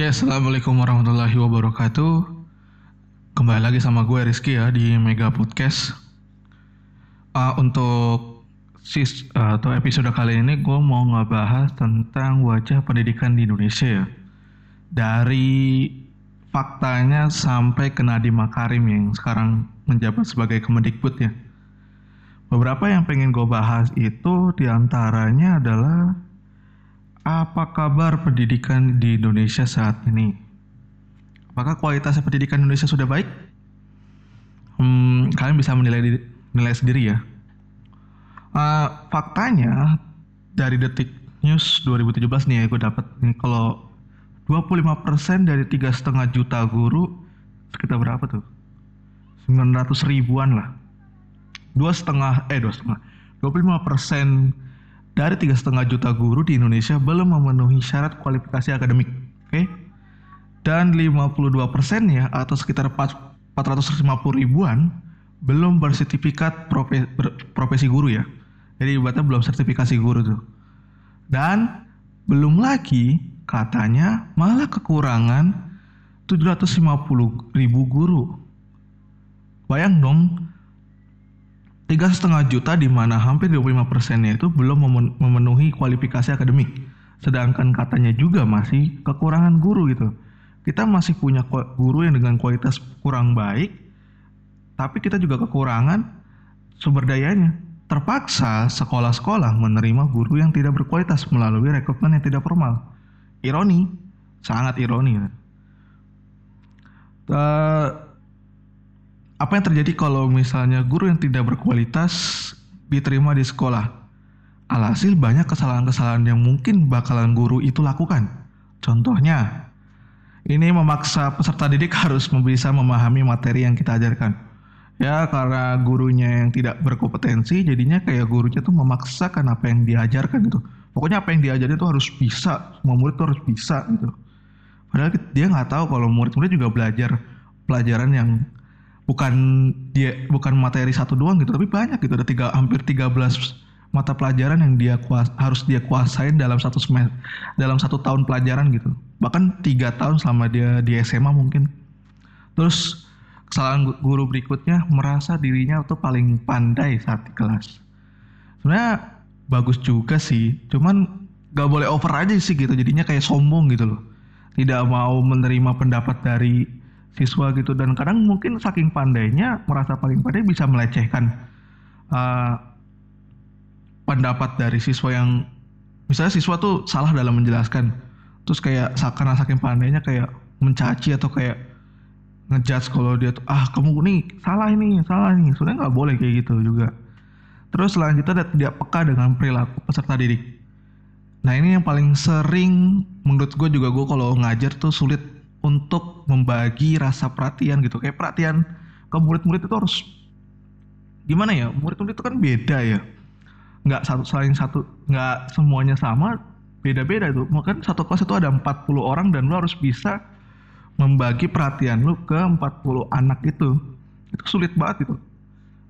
Oke, assalamualaikum warahmatullahi wabarakatuh. Kembali lagi sama gue Rizky ya di Mega Podcast. Uh, untuk sis uh, atau episode kali ini gue mau ngebahas tentang wajah pendidikan di Indonesia ya. Dari faktanya sampai ke Nadiem Makarim yang sekarang menjabat sebagai Kemendikbud ya. Beberapa yang pengen gue bahas itu di antaranya adalah apa kabar pendidikan di Indonesia saat ini? Apakah kualitas pendidikan Indonesia sudah baik? Hmm, kalian bisa menilai nilai sendiri ya. Uh, faktanya dari Detik News 2017 nih ya gue dapat nih kalau 25% dari tiga setengah juta guru sekitar berapa tuh? 900 ribuan lah. Dua setengah, eh dua setengah. 25 persen dari tiga setengah juta guru di Indonesia belum memenuhi syarat kualifikasi akademik. Oke? Okay? Dan 52 persennya atau sekitar 450 ribuan belum bersertifikat profesi, profesi guru ya. Jadi ibaratnya belum sertifikasi guru tuh. Dan belum lagi Katanya malah kekurangan 750 ribu guru. Bayang dong, tiga setengah juta di mana hampir 25 persennya itu belum memenuhi kualifikasi akademik. Sedangkan katanya juga masih kekurangan guru gitu. Kita masih punya guru yang dengan kualitas kurang baik, tapi kita juga kekurangan sumber dayanya. Terpaksa sekolah-sekolah menerima guru yang tidak berkualitas melalui rekrutmen yang tidak formal ironi, sangat ironi. Uh, apa yang terjadi kalau misalnya guru yang tidak berkualitas diterima di sekolah? Alhasil banyak kesalahan-kesalahan yang mungkin bakalan guru itu lakukan. Contohnya, ini memaksa peserta didik harus bisa memahami materi yang kita ajarkan. Ya, karena gurunya yang tidak berkompetensi, jadinya kayak gurunya tuh memaksakan apa yang diajarkan gitu pokoknya apa yang diajarin itu harus bisa semua murid tuh harus bisa gitu padahal dia nggak tahu kalau murid-murid juga belajar pelajaran yang bukan dia bukan materi satu doang gitu tapi banyak gitu. Ada tiga hampir 13 mata pelajaran yang dia kuas, harus dia kuasain dalam satu semester dalam satu tahun pelajaran gitu. Bahkan tiga tahun selama dia di SMA mungkin. Terus kesalahan guru berikutnya merasa dirinya tuh paling pandai saat di kelas. Sebenarnya bagus juga sih cuman gak boleh over aja sih gitu. Jadinya kayak sombong gitu loh. Tidak mau menerima pendapat dari siswa gitu. Dan kadang mungkin saking pandainya merasa paling pandai bisa melecehkan uh, pendapat dari siswa yang misalnya siswa tuh salah dalam menjelaskan. Terus kayak karena saking pandainya kayak mencaci atau kayak ngejudge kalau dia tuh ah kamu nih salah ini salah ini. Sebenarnya nggak boleh kayak gitu juga. Terus selanjutnya tidak peka dengan perilaku peserta didik. Nah ini yang paling sering menurut gue juga gue kalau ngajar tuh sulit untuk membagi rasa perhatian gitu. Kayak perhatian ke murid-murid itu harus gimana ya? Murid-murid itu kan beda ya. Nggak satu saling satu, nggak semuanya sama, beda-beda itu. Mungkin satu kelas itu ada 40 orang dan lo harus bisa membagi perhatian lu ke 40 anak itu. Itu sulit banget itu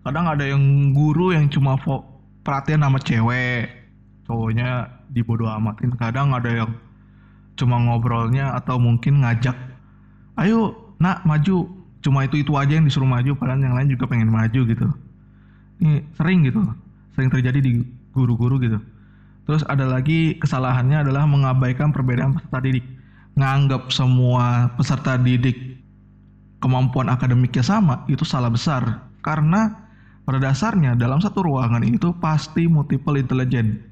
kadang ada yang guru yang cuma perhatian sama cewek cowoknya dibodoh amatin kadang ada yang cuma ngobrolnya atau mungkin ngajak ayo nak maju. Cuma itu itu aja yang disuruh maju padahal yang lain juga pengen maju gitu. Ini sering gitu sering terjadi di guru-guru gitu. Terus ada lagi kesalahannya adalah mengabaikan perbedaan peserta didik. Nganggap semua peserta didik kemampuan akademiknya sama itu salah besar. Karena pada dasarnya dalam satu ruangan itu pasti multiple intelligence.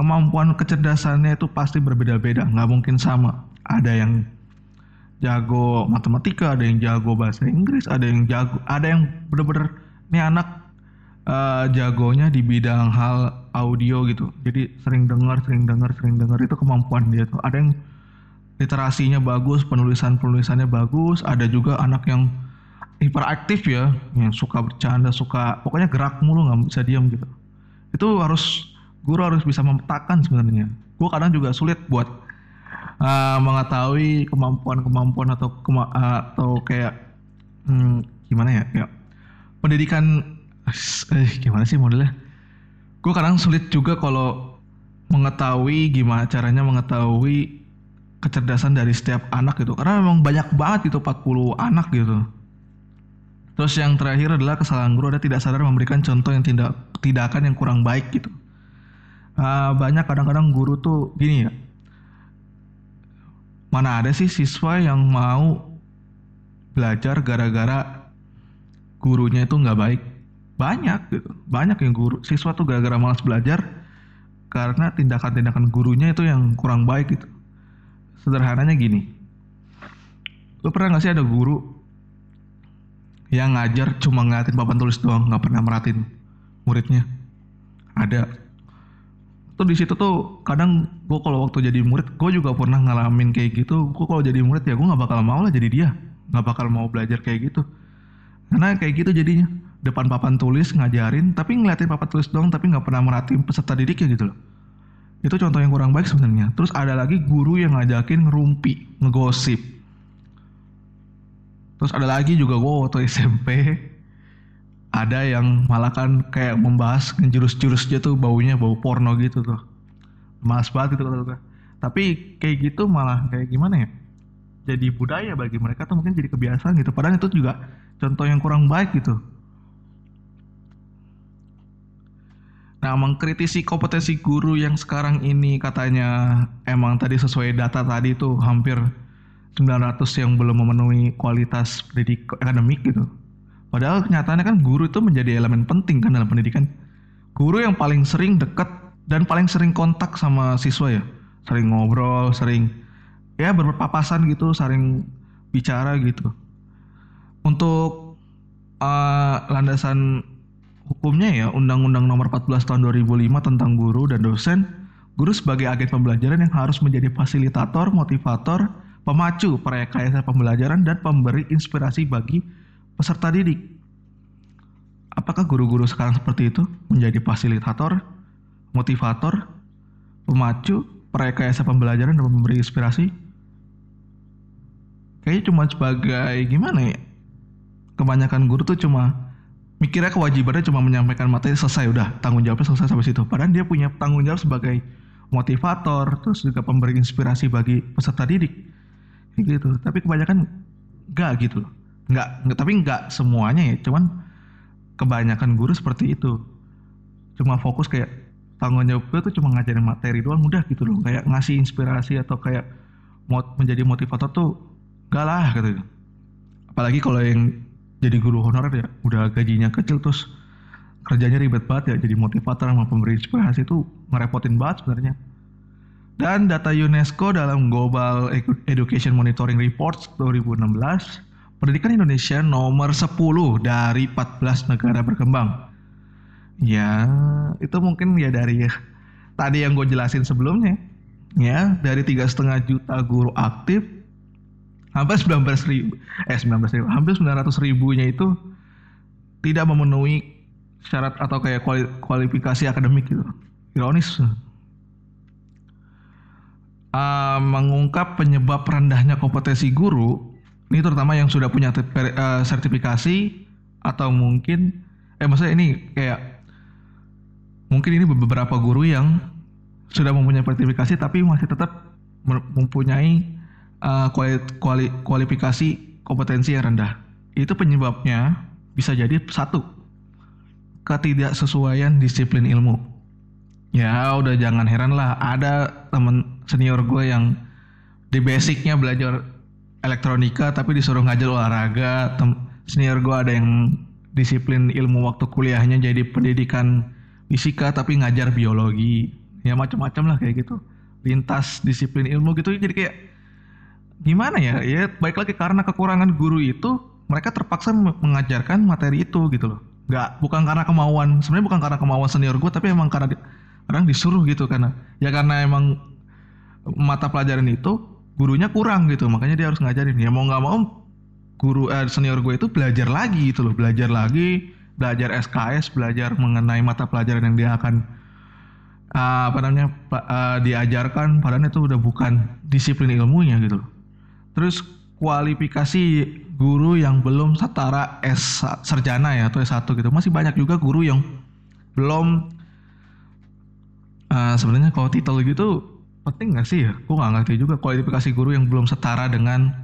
Ke kemampuan kecerdasannya itu pasti berbeda-beda, nggak mungkin sama. Ada yang jago matematika, ada yang jago bahasa Inggris, ada yang jago, ada yang bener-bener ini anak uh, jagonya di bidang hal audio gitu. Jadi sering dengar, sering dengar, sering dengar itu kemampuan dia tuh. Ada yang literasinya bagus, penulisan penulisannya bagus, ada juga anak yang hiperaktif ya yang suka bercanda suka pokoknya gerak mulu nggak bisa diam gitu itu harus guru harus bisa memetakan sebenarnya. Gue kadang juga sulit buat uh, mengetahui kemampuan-kemampuan atau kema atau kayak hmm, gimana ya ya pendidikan eh gimana sih modelnya? Gue kadang sulit juga kalau mengetahui gimana caranya mengetahui kecerdasan dari setiap anak gitu. Karena memang banyak banget gitu 40 anak gitu. Terus yang terakhir adalah kesalahan guru ada tidak sadar memberikan contoh yang tidak tindakan yang kurang baik gitu uh, banyak kadang-kadang guru tuh gini ya. Mana ada sih siswa yang mau belajar gara-gara gurunya itu nggak baik? Banyak gitu. Banyak yang guru siswa tuh gara-gara malas belajar karena tindakan-tindakan gurunya itu yang kurang baik gitu. Sederhananya gini. Lu pernah gak sih ada guru yang ngajar cuma ngeliatin papan tulis doang nggak pernah meratin muridnya? Ada tuh di situ tuh kadang gue kalau waktu jadi murid gue juga pernah ngalamin kayak gitu. Gue kalau jadi murid ya gue nggak bakal mau lah jadi dia. Nggak bakal mau belajar kayak gitu. Karena kayak gitu jadinya. Depan papan tulis ngajarin tapi ngeliatin papan tulis doang tapi nggak pernah merhatiin peserta didiknya gitu loh. Itu contoh yang kurang baik sebenarnya. Terus ada lagi guru yang ngajakin ngerumpi, ngegosip. Terus ada lagi juga gue waktu SMP ada yang malah kan kayak membahas ngejurus-jurusnya tuh baunya bau porno gitu tuh. Malas banget gitu kata Tapi kayak gitu malah kayak gimana ya? Jadi budaya bagi mereka tuh mungkin jadi kebiasaan gitu. Padahal itu juga contoh yang kurang baik gitu. Nah, mengkritisi kompetensi guru yang sekarang ini katanya emang tadi sesuai data tadi tuh hampir 900 yang belum memenuhi kualitas pendidik akademik gitu. Padahal kenyataannya kan guru itu menjadi elemen penting kan dalam pendidikan. Guru yang paling sering dekat dan paling sering kontak sama siswa ya. Sering ngobrol, sering ya berpapasan gitu, sering bicara gitu. Untuk uh, landasan hukumnya ya Undang-Undang Nomor 14 Tahun 2005 tentang guru dan dosen, guru sebagai agen pembelajaran yang harus menjadi fasilitator, motivator, pemacu perekayasa pembelajaran dan pemberi inspirasi bagi peserta didik. Apakah guru-guru sekarang seperti itu menjadi fasilitator, motivator, pemacu, perekayasa pembelajaran dan pemberi inspirasi? Kayaknya cuma sebagai gimana ya? Kebanyakan guru tuh cuma mikirnya kewajibannya cuma menyampaikan materi selesai udah tanggung jawabnya selesai sampai situ padahal dia punya tanggung jawab sebagai motivator terus juga pemberi inspirasi bagi peserta didik gitu tapi kebanyakan enggak gitu enggak, enggak tapi enggak semuanya ya. Cuman kebanyakan guru seperti itu. Cuma fokus kayak tanggung jawab gue tuh cuma ngajarin materi doang udah gitu loh. Kayak ngasih inspirasi atau kayak mau menjadi motivator tuh enggak lah gitu. Apalagi kalau yang jadi guru honorer ya udah gajinya kecil terus kerjanya ribet banget ya jadi motivator sama pemberi inspirasi itu ngerepotin banget sebenarnya. Dan data UNESCO dalam Global Education Monitoring Reports 2016 pendidikan Indonesia nomor 10 dari 14 negara berkembang. Ya itu mungkin ya dari ya, tadi yang gue jelasin sebelumnya. Ya dari tiga setengah juta guru aktif hampir 19 ribu eh 19 ribu hampir 900 ribunya itu tidak memenuhi syarat atau kayak kuali, kualifikasi akademik gitu. Ironis. Uh, mengungkap penyebab rendahnya kompetensi guru ini terutama yang sudah punya uh, sertifikasi atau mungkin eh maksudnya ini kayak mungkin ini beberapa guru yang sudah mempunyai sertifikasi tapi masih tetap mempunyai uh, kuali, kuali, kualifikasi kompetensi yang rendah. Itu penyebabnya bisa jadi satu ketidaksesuaian disiplin ilmu. Ya udah jangan heran lah ada temen senior gue yang di basicnya belajar elektronika tapi disuruh ngajar olahraga. Tem senior gue ada yang disiplin ilmu waktu kuliahnya jadi pendidikan fisika tapi ngajar biologi. Ya macam-macam lah kayak gitu. Lintas disiplin ilmu gitu jadi kayak gimana ya ya baik lagi karena kekurangan guru itu mereka terpaksa mengajarkan materi itu gitu loh nggak bukan karena kemauan sebenarnya bukan karena kemauan senior gue tapi emang karena kadang disuruh gitu karena ya karena emang mata pelajaran itu gurunya kurang gitu. Makanya dia harus ngajarin. Ya mau nggak mau guru eh, senior gue itu belajar lagi gitu loh. Belajar lagi belajar SKS belajar mengenai mata pelajaran yang dia akan uh, apa namanya uh, diajarkan. Padahal itu udah bukan disiplin ilmunya gitu. Loh Terus kualifikasi guru yang belum setara S sarjana ya atau S1 gitu. Masih banyak juga guru yang belum uh, sebenarnya kalau titel gitu penting gak sih ya? Gue gak ngerti juga kualifikasi guru yang belum setara dengan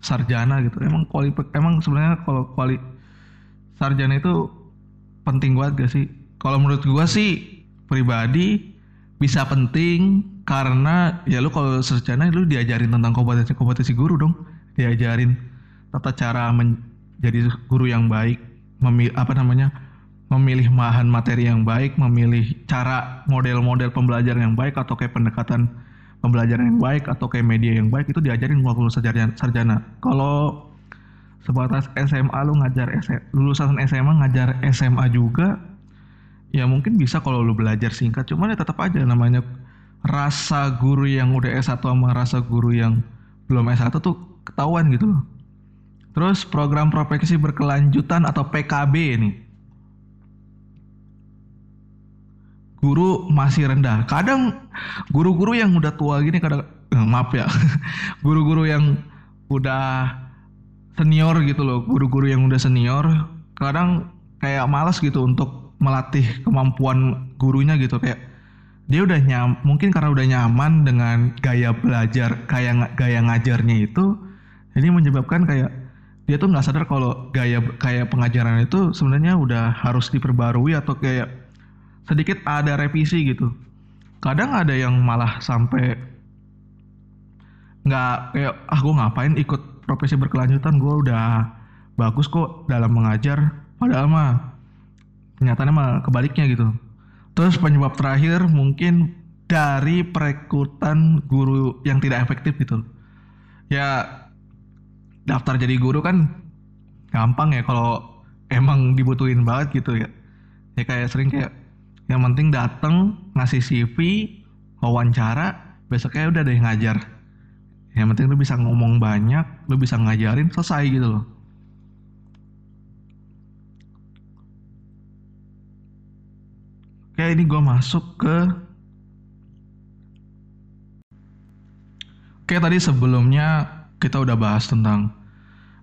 sarjana gitu. Emang kualifik emang sebenarnya kalau kuali sarjana itu penting banget gak sih? Kalau menurut gue sih pribadi bisa penting karena ya lu kalau sarjana lu diajarin tentang kompetensi kompetensi guru dong, diajarin tata cara menjadi guru yang baik, memilih apa namanya memilih bahan materi yang baik, memilih cara model-model pembelajaran yang baik atau kayak pendekatan pembelajaran yang baik atau kayak media yang baik itu diajarin waktu sarjana. sarjana. Kalau sebatas SMA lu ngajar lulusan SMA ngajar SMA juga ya mungkin bisa kalau lu belajar singkat cuman ya tetap aja namanya rasa guru yang udah S1 sama rasa guru yang belum S1 tuh ketahuan gitu loh. Terus program profesi berkelanjutan atau PKB ini guru masih rendah. Kadang guru-guru yang udah tua gini kadang eh, maaf ya. Guru-guru yang udah senior gitu loh, guru-guru yang udah senior kadang kayak malas gitu untuk melatih kemampuan gurunya gitu kayak dia udah nyam mungkin karena udah nyaman dengan gaya belajar kayak gaya ngajarnya itu jadi menyebabkan kayak dia tuh nggak sadar kalau gaya kayak pengajaran itu sebenarnya udah harus diperbarui atau kayak sedikit ada revisi gitu. Kadang ada yang malah sampai nggak kayak ah gue ngapain ikut profesi berkelanjutan? Gue udah bagus kok dalam mengajar. Padahal mah kenyataannya mah kebaliknya gitu. Terus penyebab terakhir mungkin dari perekrutan guru yang tidak efektif gitu. Ya daftar jadi guru kan gampang ya kalau emang dibutuhin banget gitu ya. Ya kayak sering kayak yang penting dateng ngasih CV wawancara besoknya udah deh ngajar. Yang penting lu bisa ngomong banyak lu bisa ngajarin selesai gitu loh. Oke ini gue masuk ke oke tadi sebelumnya kita udah bahas tentang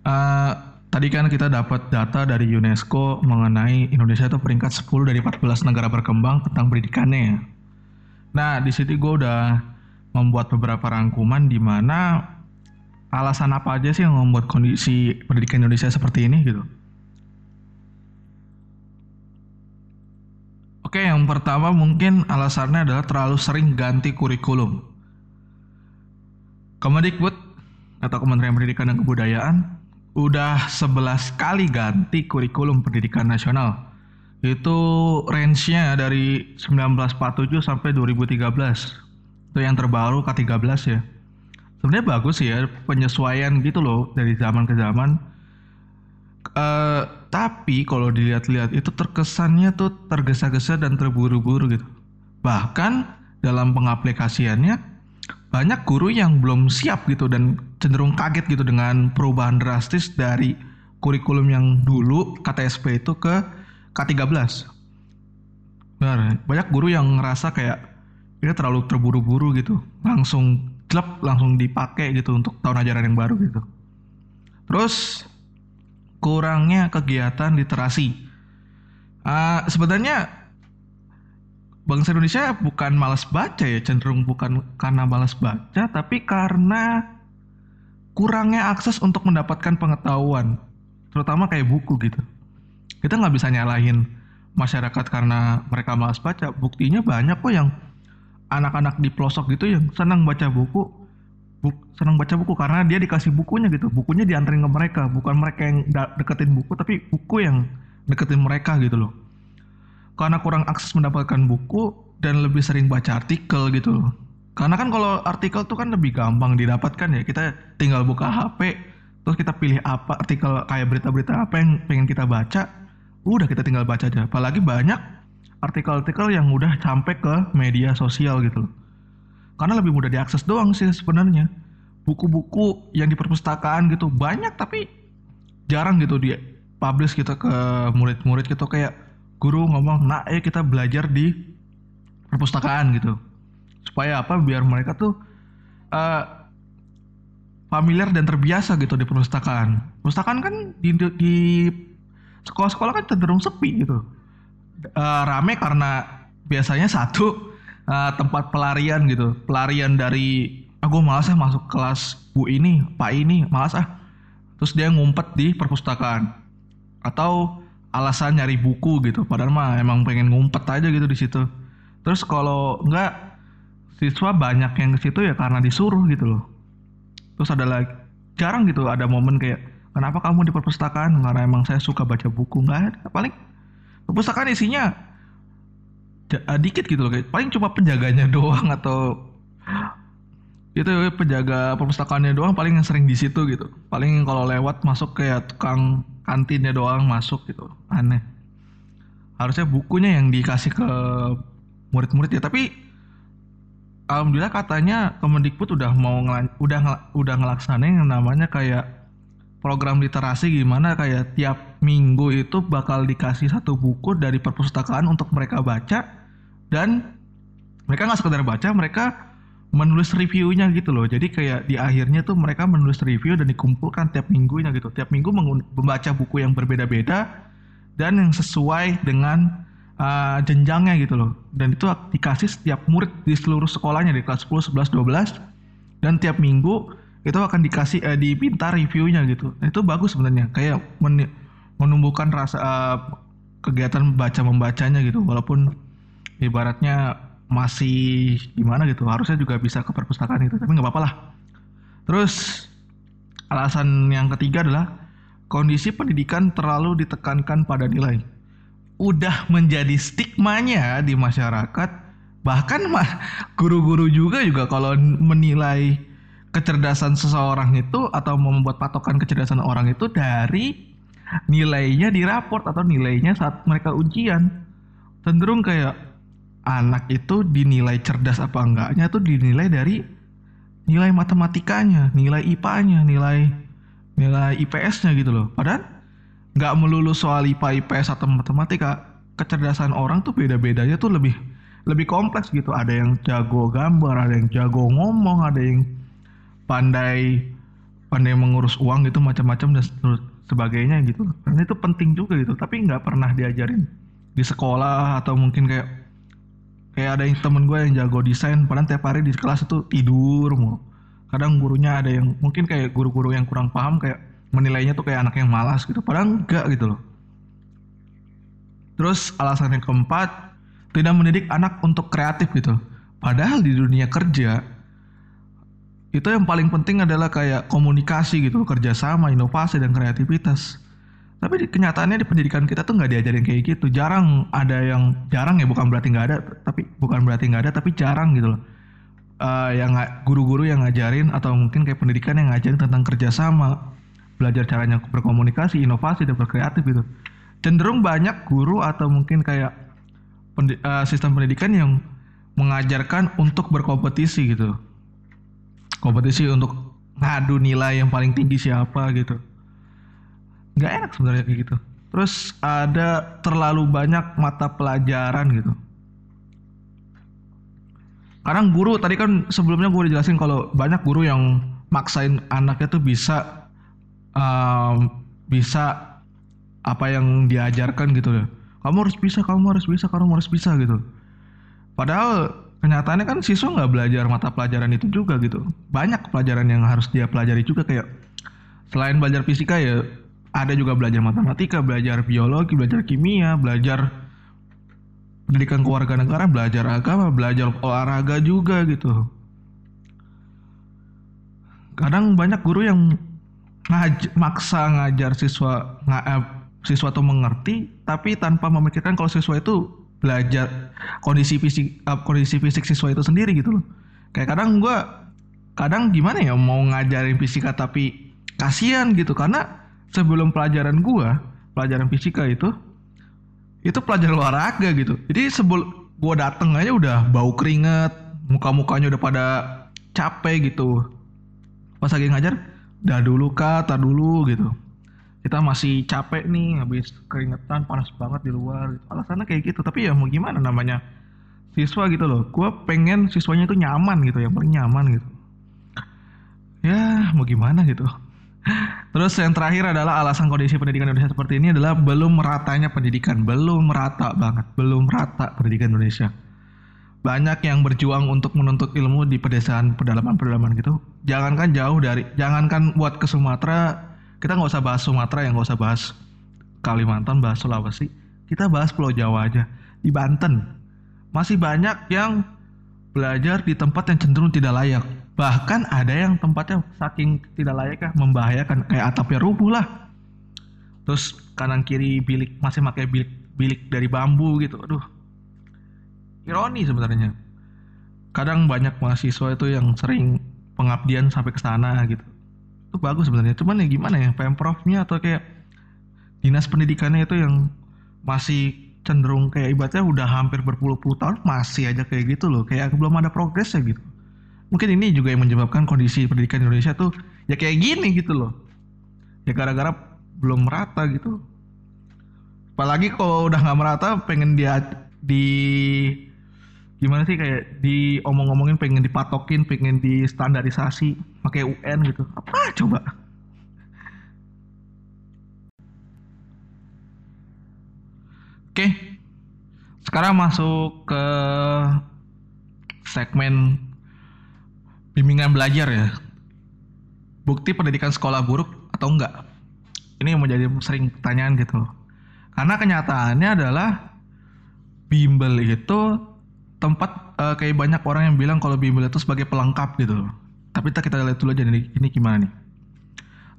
uh, Tadi kan kita dapat data dari UNESCO mengenai Indonesia itu peringkat 10 dari 14 negara berkembang tentang pendidikannya ya. Nah, di sini gue udah membuat beberapa rangkuman di mana alasan apa aja sih yang membuat kondisi pendidikan Indonesia seperti ini gitu. Oke, yang pertama mungkin alasannya adalah terlalu sering ganti kurikulum. Kemendikbud atau Kementerian Pendidikan dan Kebudayaan udah 11 kali ganti kurikulum pendidikan nasional. Itu range-nya dari 1947 sampai 2013. Itu yang terbaru K13 ya. Sebenarnya bagus ya penyesuaian gitu loh dari zaman ke zaman. Uh, tapi kalau dilihat-lihat itu terkesannya tuh tergesa-gesa dan terburu-buru gitu. Bahkan dalam pengaplikasiannya banyak guru yang belum siap gitu dan cenderung kaget gitu dengan perubahan drastis dari kurikulum yang dulu KTSP itu ke K13. Benar, banyak guru yang ngerasa kayak ini terlalu terburu-buru gitu, langsung klub langsung dipakai gitu untuk tahun ajaran yang baru gitu. Terus kurangnya kegiatan literasi. Uh, sebenarnya bangsa Indonesia bukan malas baca ya, cenderung bukan karena malas baca, tapi karena kurangnya akses untuk mendapatkan pengetahuan, terutama kayak buku gitu. Kita nggak bisa nyalahin masyarakat karena mereka malas baca. Buktinya banyak kok yang anak-anak di pelosok gitu yang senang baca buku, bu, senang baca buku karena dia dikasih bukunya gitu. Bukunya dianterin ke mereka, bukan mereka yang deketin buku, tapi buku yang deketin mereka gitu loh karena kurang akses mendapatkan buku dan lebih sering baca artikel gitu. Karena kan kalau artikel tuh kan lebih gampang didapatkan ya. Kita tinggal buka HP, terus kita pilih apa artikel kayak berita-berita apa yang pengen kita baca, udah kita tinggal baca aja. Apalagi banyak artikel-artikel yang udah sampai ke media sosial gitu. Karena lebih mudah diakses doang sih sebenarnya. Buku-buku yang di perpustakaan gitu banyak tapi jarang gitu dia publish gitu ke murid-murid gitu kayak guru ngomong nah ayo kita belajar di perpustakaan gitu. Supaya apa? Biar mereka tuh uh, familiar dan terbiasa gitu di perpustakaan. Perpustakaan kan di, di sekolah-sekolah kan cenderung sepi gitu. Uh, rame karena biasanya satu uh, tempat pelarian gitu. Pelarian dari aku ah, malas ah masuk kelas bu ini pak ini malas ah. Terus dia ngumpet di perpustakaan. Atau alasan nyari buku gitu. Padahal mah emang pengen ngumpet aja gitu di situ. Terus kalau enggak siswa banyak yang ke situ ya karena disuruh gitu loh. Terus ada lagi jarang gitu ada momen kayak kenapa kamu di perpustakaan? Karena emang saya suka baca buku. Nggak ada. Paling perpustakaan isinya dikit gitu loh. Kayak paling cuma penjaganya doang atau itu penjaga perpustakaannya doang paling yang sering di situ gitu. Paling kalau lewat masuk kayak tukang kantinnya doang masuk gitu. Aneh. Harusnya bukunya yang dikasih ke murid-murid ya tapi alhamdulillah katanya Kemendikbud udah mau udah udah ngelaksanain yang namanya kayak program literasi gimana kayak tiap minggu itu bakal dikasih satu buku dari perpustakaan untuk mereka baca dan mereka nggak sekedar baca mereka menulis reviewnya gitu loh. Jadi kayak di akhirnya tuh mereka menulis review dan dikumpulkan tiap minggunya gitu. Tiap minggu membaca buku yang berbeda-beda dan yang sesuai dengan uh, jenjangnya gitu loh. Dan itu dikasih setiap murid di seluruh sekolahnya di kelas 10, 11, 12 dan tiap minggu itu akan dikasih uh, dipinta reviewnya gitu. Nah, itu bagus sebenarnya. Kayak men menumbuhkan rasa uh, kegiatan baca membacanya gitu. Walaupun ibaratnya masih gimana gitu harusnya juga bisa ke perpustakaan itu tapi nggak apa-apa lah. Terus alasan yang ketiga adalah kondisi pendidikan terlalu ditekankan pada nilai. Udah menjadi stigmanya di masyarakat bahkan mah guru-guru juga juga kalau menilai kecerdasan seseorang itu atau membuat patokan kecerdasan orang itu dari nilainya di raport atau nilainya saat mereka ujian. Cenderung kayak anak itu dinilai cerdas apa enggaknya tuh dinilai dari nilai matematikanya, nilai IPA-nya, nilai nilai IPS-nya gitu loh. Padahal nggak melulu soal IPA, IPS atau matematika. Kecerdasan orang tuh beda-bedanya tuh lebih lebih kompleks gitu. Ada yang jago gambar, ada yang jago ngomong, ada yang pandai pandai mengurus uang gitu macam-macam dan sebagainya gitu karena itu penting juga gitu tapi nggak pernah diajarin di sekolah atau mungkin kayak kayak ada yang temen gue yang jago desain padahal tiap hari di kelas itu tidur mulu. Kadang gurunya ada yang mungkin kayak guru-guru yang kurang paham kayak menilainya tuh kayak anak yang malas gitu. Padahal enggak gitu loh. Terus alasan yang keempat tidak mendidik anak untuk kreatif gitu. Padahal di dunia kerja itu yang paling penting adalah kayak komunikasi gitu kerjasama inovasi dan kreativitas. Tapi kenyataannya di pendidikan kita tuh nggak diajarin kayak gitu. Jarang ada yang jarang ya bukan berarti nggak ada tapi bukan berarti nggak ada tapi jarang gitu loh. Uh, yang guru-guru yang ngajarin atau mungkin kayak pendidikan yang ngajarin tentang kerjasama belajar caranya berkomunikasi inovasi dan berkreatif gitu. Cenderung banyak guru atau mungkin kayak pendi, uh, sistem pendidikan yang mengajarkan untuk berkompetisi gitu. Kompetisi untuk ngadu nilai yang paling tinggi siapa gitu. Nggak enak sebenarnya gitu. Terus ada terlalu banyak mata pelajaran gitu kadang guru tadi kan sebelumnya gue udah jelasin kalau banyak guru yang maksain anaknya tuh bisa um, bisa apa yang diajarkan gitu ya kamu harus bisa kamu harus bisa kamu harus bisa gitu. Padahal kenyataannya kan siswa nggak belajar mata pelajaran itu juga gitu. Banyak pelajaran yang harus dia pelajari juga kayak selain belajar fisika ya ada juga belajar matematika belajar biologi belajar kimia belajar pendidikan keluarga negara belajar agama belajar olahraga juga gitu. Kadang banyak guru yang ngaj maksa ngajar siswa ng eh, siswa tuh mengerti tapi tanpa memikirkan kalau siswa itu belajar kondisi fisik uh, kondisi fisik siswa itu sendiri gitu loh. Kayak kadang gue kadang gimana ya mau ngajarin fisika tapi kasihan gitu. Karena sebelum pelajaran gue pelajaran fisika itu itu pelajaran olahraga gitu. Jadi sebelum gue dateng aja udah bau keringet muka mukanya udah pada capek gitu. Pas lagi ngajar dah dulu kata dulu gitu. Kita masih capek nih habis keringetan panas banget di luar alasannya kayak gitu. Tapi ya mau gimana namanya siswa gitu loh. Gue pengen siswanya itu nyaman gitu yang paling nyaman gitu. Ya mau gimana gitu terus yang terakhir adalah alasan kondisi pendidikan Indonesia seperti ini adalah belum meratanya pendidikan belum merata banget belum merata pendidikan Indonesia banyak yang berjuang untuk menuntut ilmu di pedesaan pedalaman-pedalaman gitu. Jangankan jauh dari, jangankan buat ke Sumatera, kita nggak usah bahas Sumatera yang nggak usah bahas Kalimantan, bahas Sulawesi. Kita bahas Pulau Jawa aja. Di Banten masih banyak yang belajar di tempat yang cenderung tidak layak. Bahkan ada yang tempatnya saking tidak layak ya membahayakan kayak atapnya rubuh lah. Terus kanan kiri bilik masih pakai bilik bilik dari bambu gitu. Aduh, ironi sebenarnya. Kadang banyak mahasiswa itu yang sering pengabdian sampai ke sana gitu. Itu bagus sebenarnya. Cuman ya gimana ya pemprovnya atau kayak dinas pendidikannya itu yang masih cenderung kayak ibaratnya udah hampir berpuluh-puluh tahun masih aja kayak gitu loh. Kayak belum ada progres ya gitu mungkin ini juga yang menyebabkan kondisi pendidikan Indonesia tuh ya kayak gini gitu loh ya gara-gara belum merata gitu apalagi kalau udah nggak merata pengen dia di gimana sih kayak di omong-omongin pengen dipatokin, pengen di standarisasi pakai UN gitu. Apa coba? Oke. Sekarang masuk ke segmen bimbingan belajar ya. Bukti pendidikan sekolah buruk atau enggak? Ini yang menjadi sering pertanyaan gitu. Karena kenyataannya adalah bimbel itu tempat uh, kayak banyak orang yang bilang kalau bimbel itu sebagai pelengkap gitu Tapi kita kita lihat dulu aja nih ini gimana nih.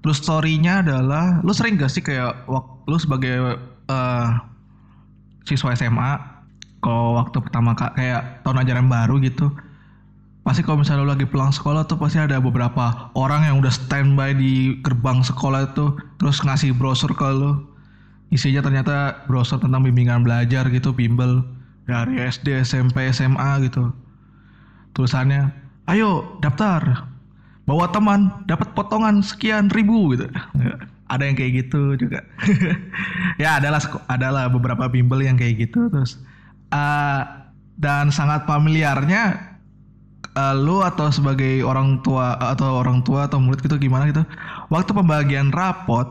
Terus story-nya adalah lu sering gak sih kayak lu sebagai uh, siswa SMA kalau waktu pertama kayak tahun ajaran baru gitu pasti kalau misalnya lu lagi pulang sekolah tuh pasti ada beberapa orang yang udah standby di gerbang sekolah itu terus ngasih brosur ke lu isinya ternyata brosur tentang bimbingan belajar gitu bimbel dari SD, SMP, SMA gitu. Tulisannya, ayo daftar, bawa teman, dapat potongan sekian ribu gitu. Ada yang kayak gitu juga. ya adalah adalah beberapa bimbel yang kayak gitu terus uh, dan sangat familiarnya uh, lu atau sebagai orang tua atau orang tua atau murid gitu gimana gitu? Waktu pembagian rapot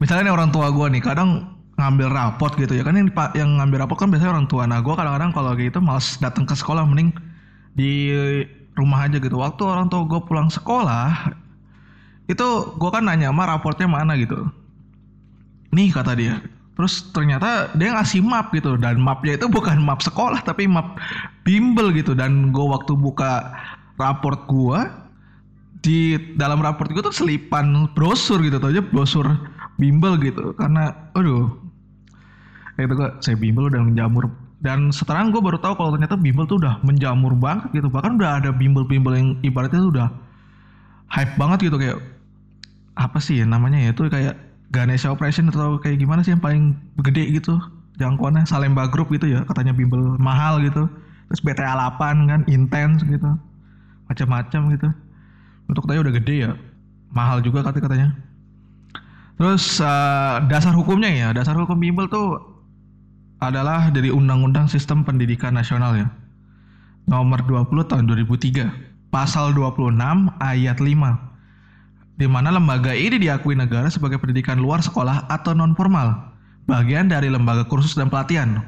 misalnya nih orang tua gue nih kadang ngambil rapot gitu ya. Kan yang yang ngambil rapot kan biasanya orang tua. Nah gue kadang-kadang kalau gitu males datang ke sekolah mending di rumah aja gitu. Waktu orang tua gue pulang sekolah itu gue kan nanya mah rapotnya mana gitu. Nih kata dia terus ternyata dia ngasih map gitu dan mapnya itu bukan map sekolah tapi map bimbel gitu. Dan gue waktu buka raport gue di dalam raport gue tuh selipan brosur gitu tuh aja brosur bimbel gitu. Karena aduh. Itu kok saya bimbel udah menjamur. Dan setelah gue baru tahu kalau ternyata bimbel tuh udah menjamur banget gitu. Bahkan udah ada bimbel-bimbel yang ibaratnya tuh udah hype banget gitu kayak apa sih ya namanya ya? Itu kayak Ganesha Operation atau kayak gimana sih yang paling gede gitu jangkauannya Salemba Group gitu ya katanya bimbel mahal gitu terus BTA 8 kan intens gitu macam-macam gitu untuk tanya udah gede ya mahal juga kata katanya terus uh, dasar hukumnya ya dasar hukum bimbel tuh adalah dari Undang-Undang Sistem Pendidikan Nasional ya. Nomor 20 tahun 2003. Pasal 26 ayat 5. Di mana lembaga ini diakui negara sebagai pendidikan luar sekolah atau non formal, bagian dari lembaga kursus dan pelatihan.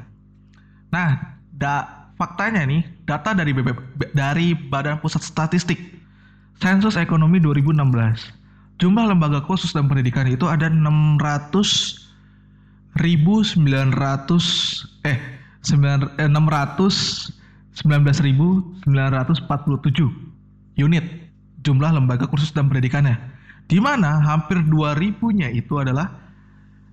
Nah, da, faktanya nih, data dari BB, dari Badan Pusat Statistik Sensus Ekonomi 2016. Jumlah lembaga kursus dan pendidikan itu ada 600 1900 eh 9, eh, 600 19.947 unit jumlah lembaga kursus dan pendidikannya. Di mana hampir 2000-nya itu adalah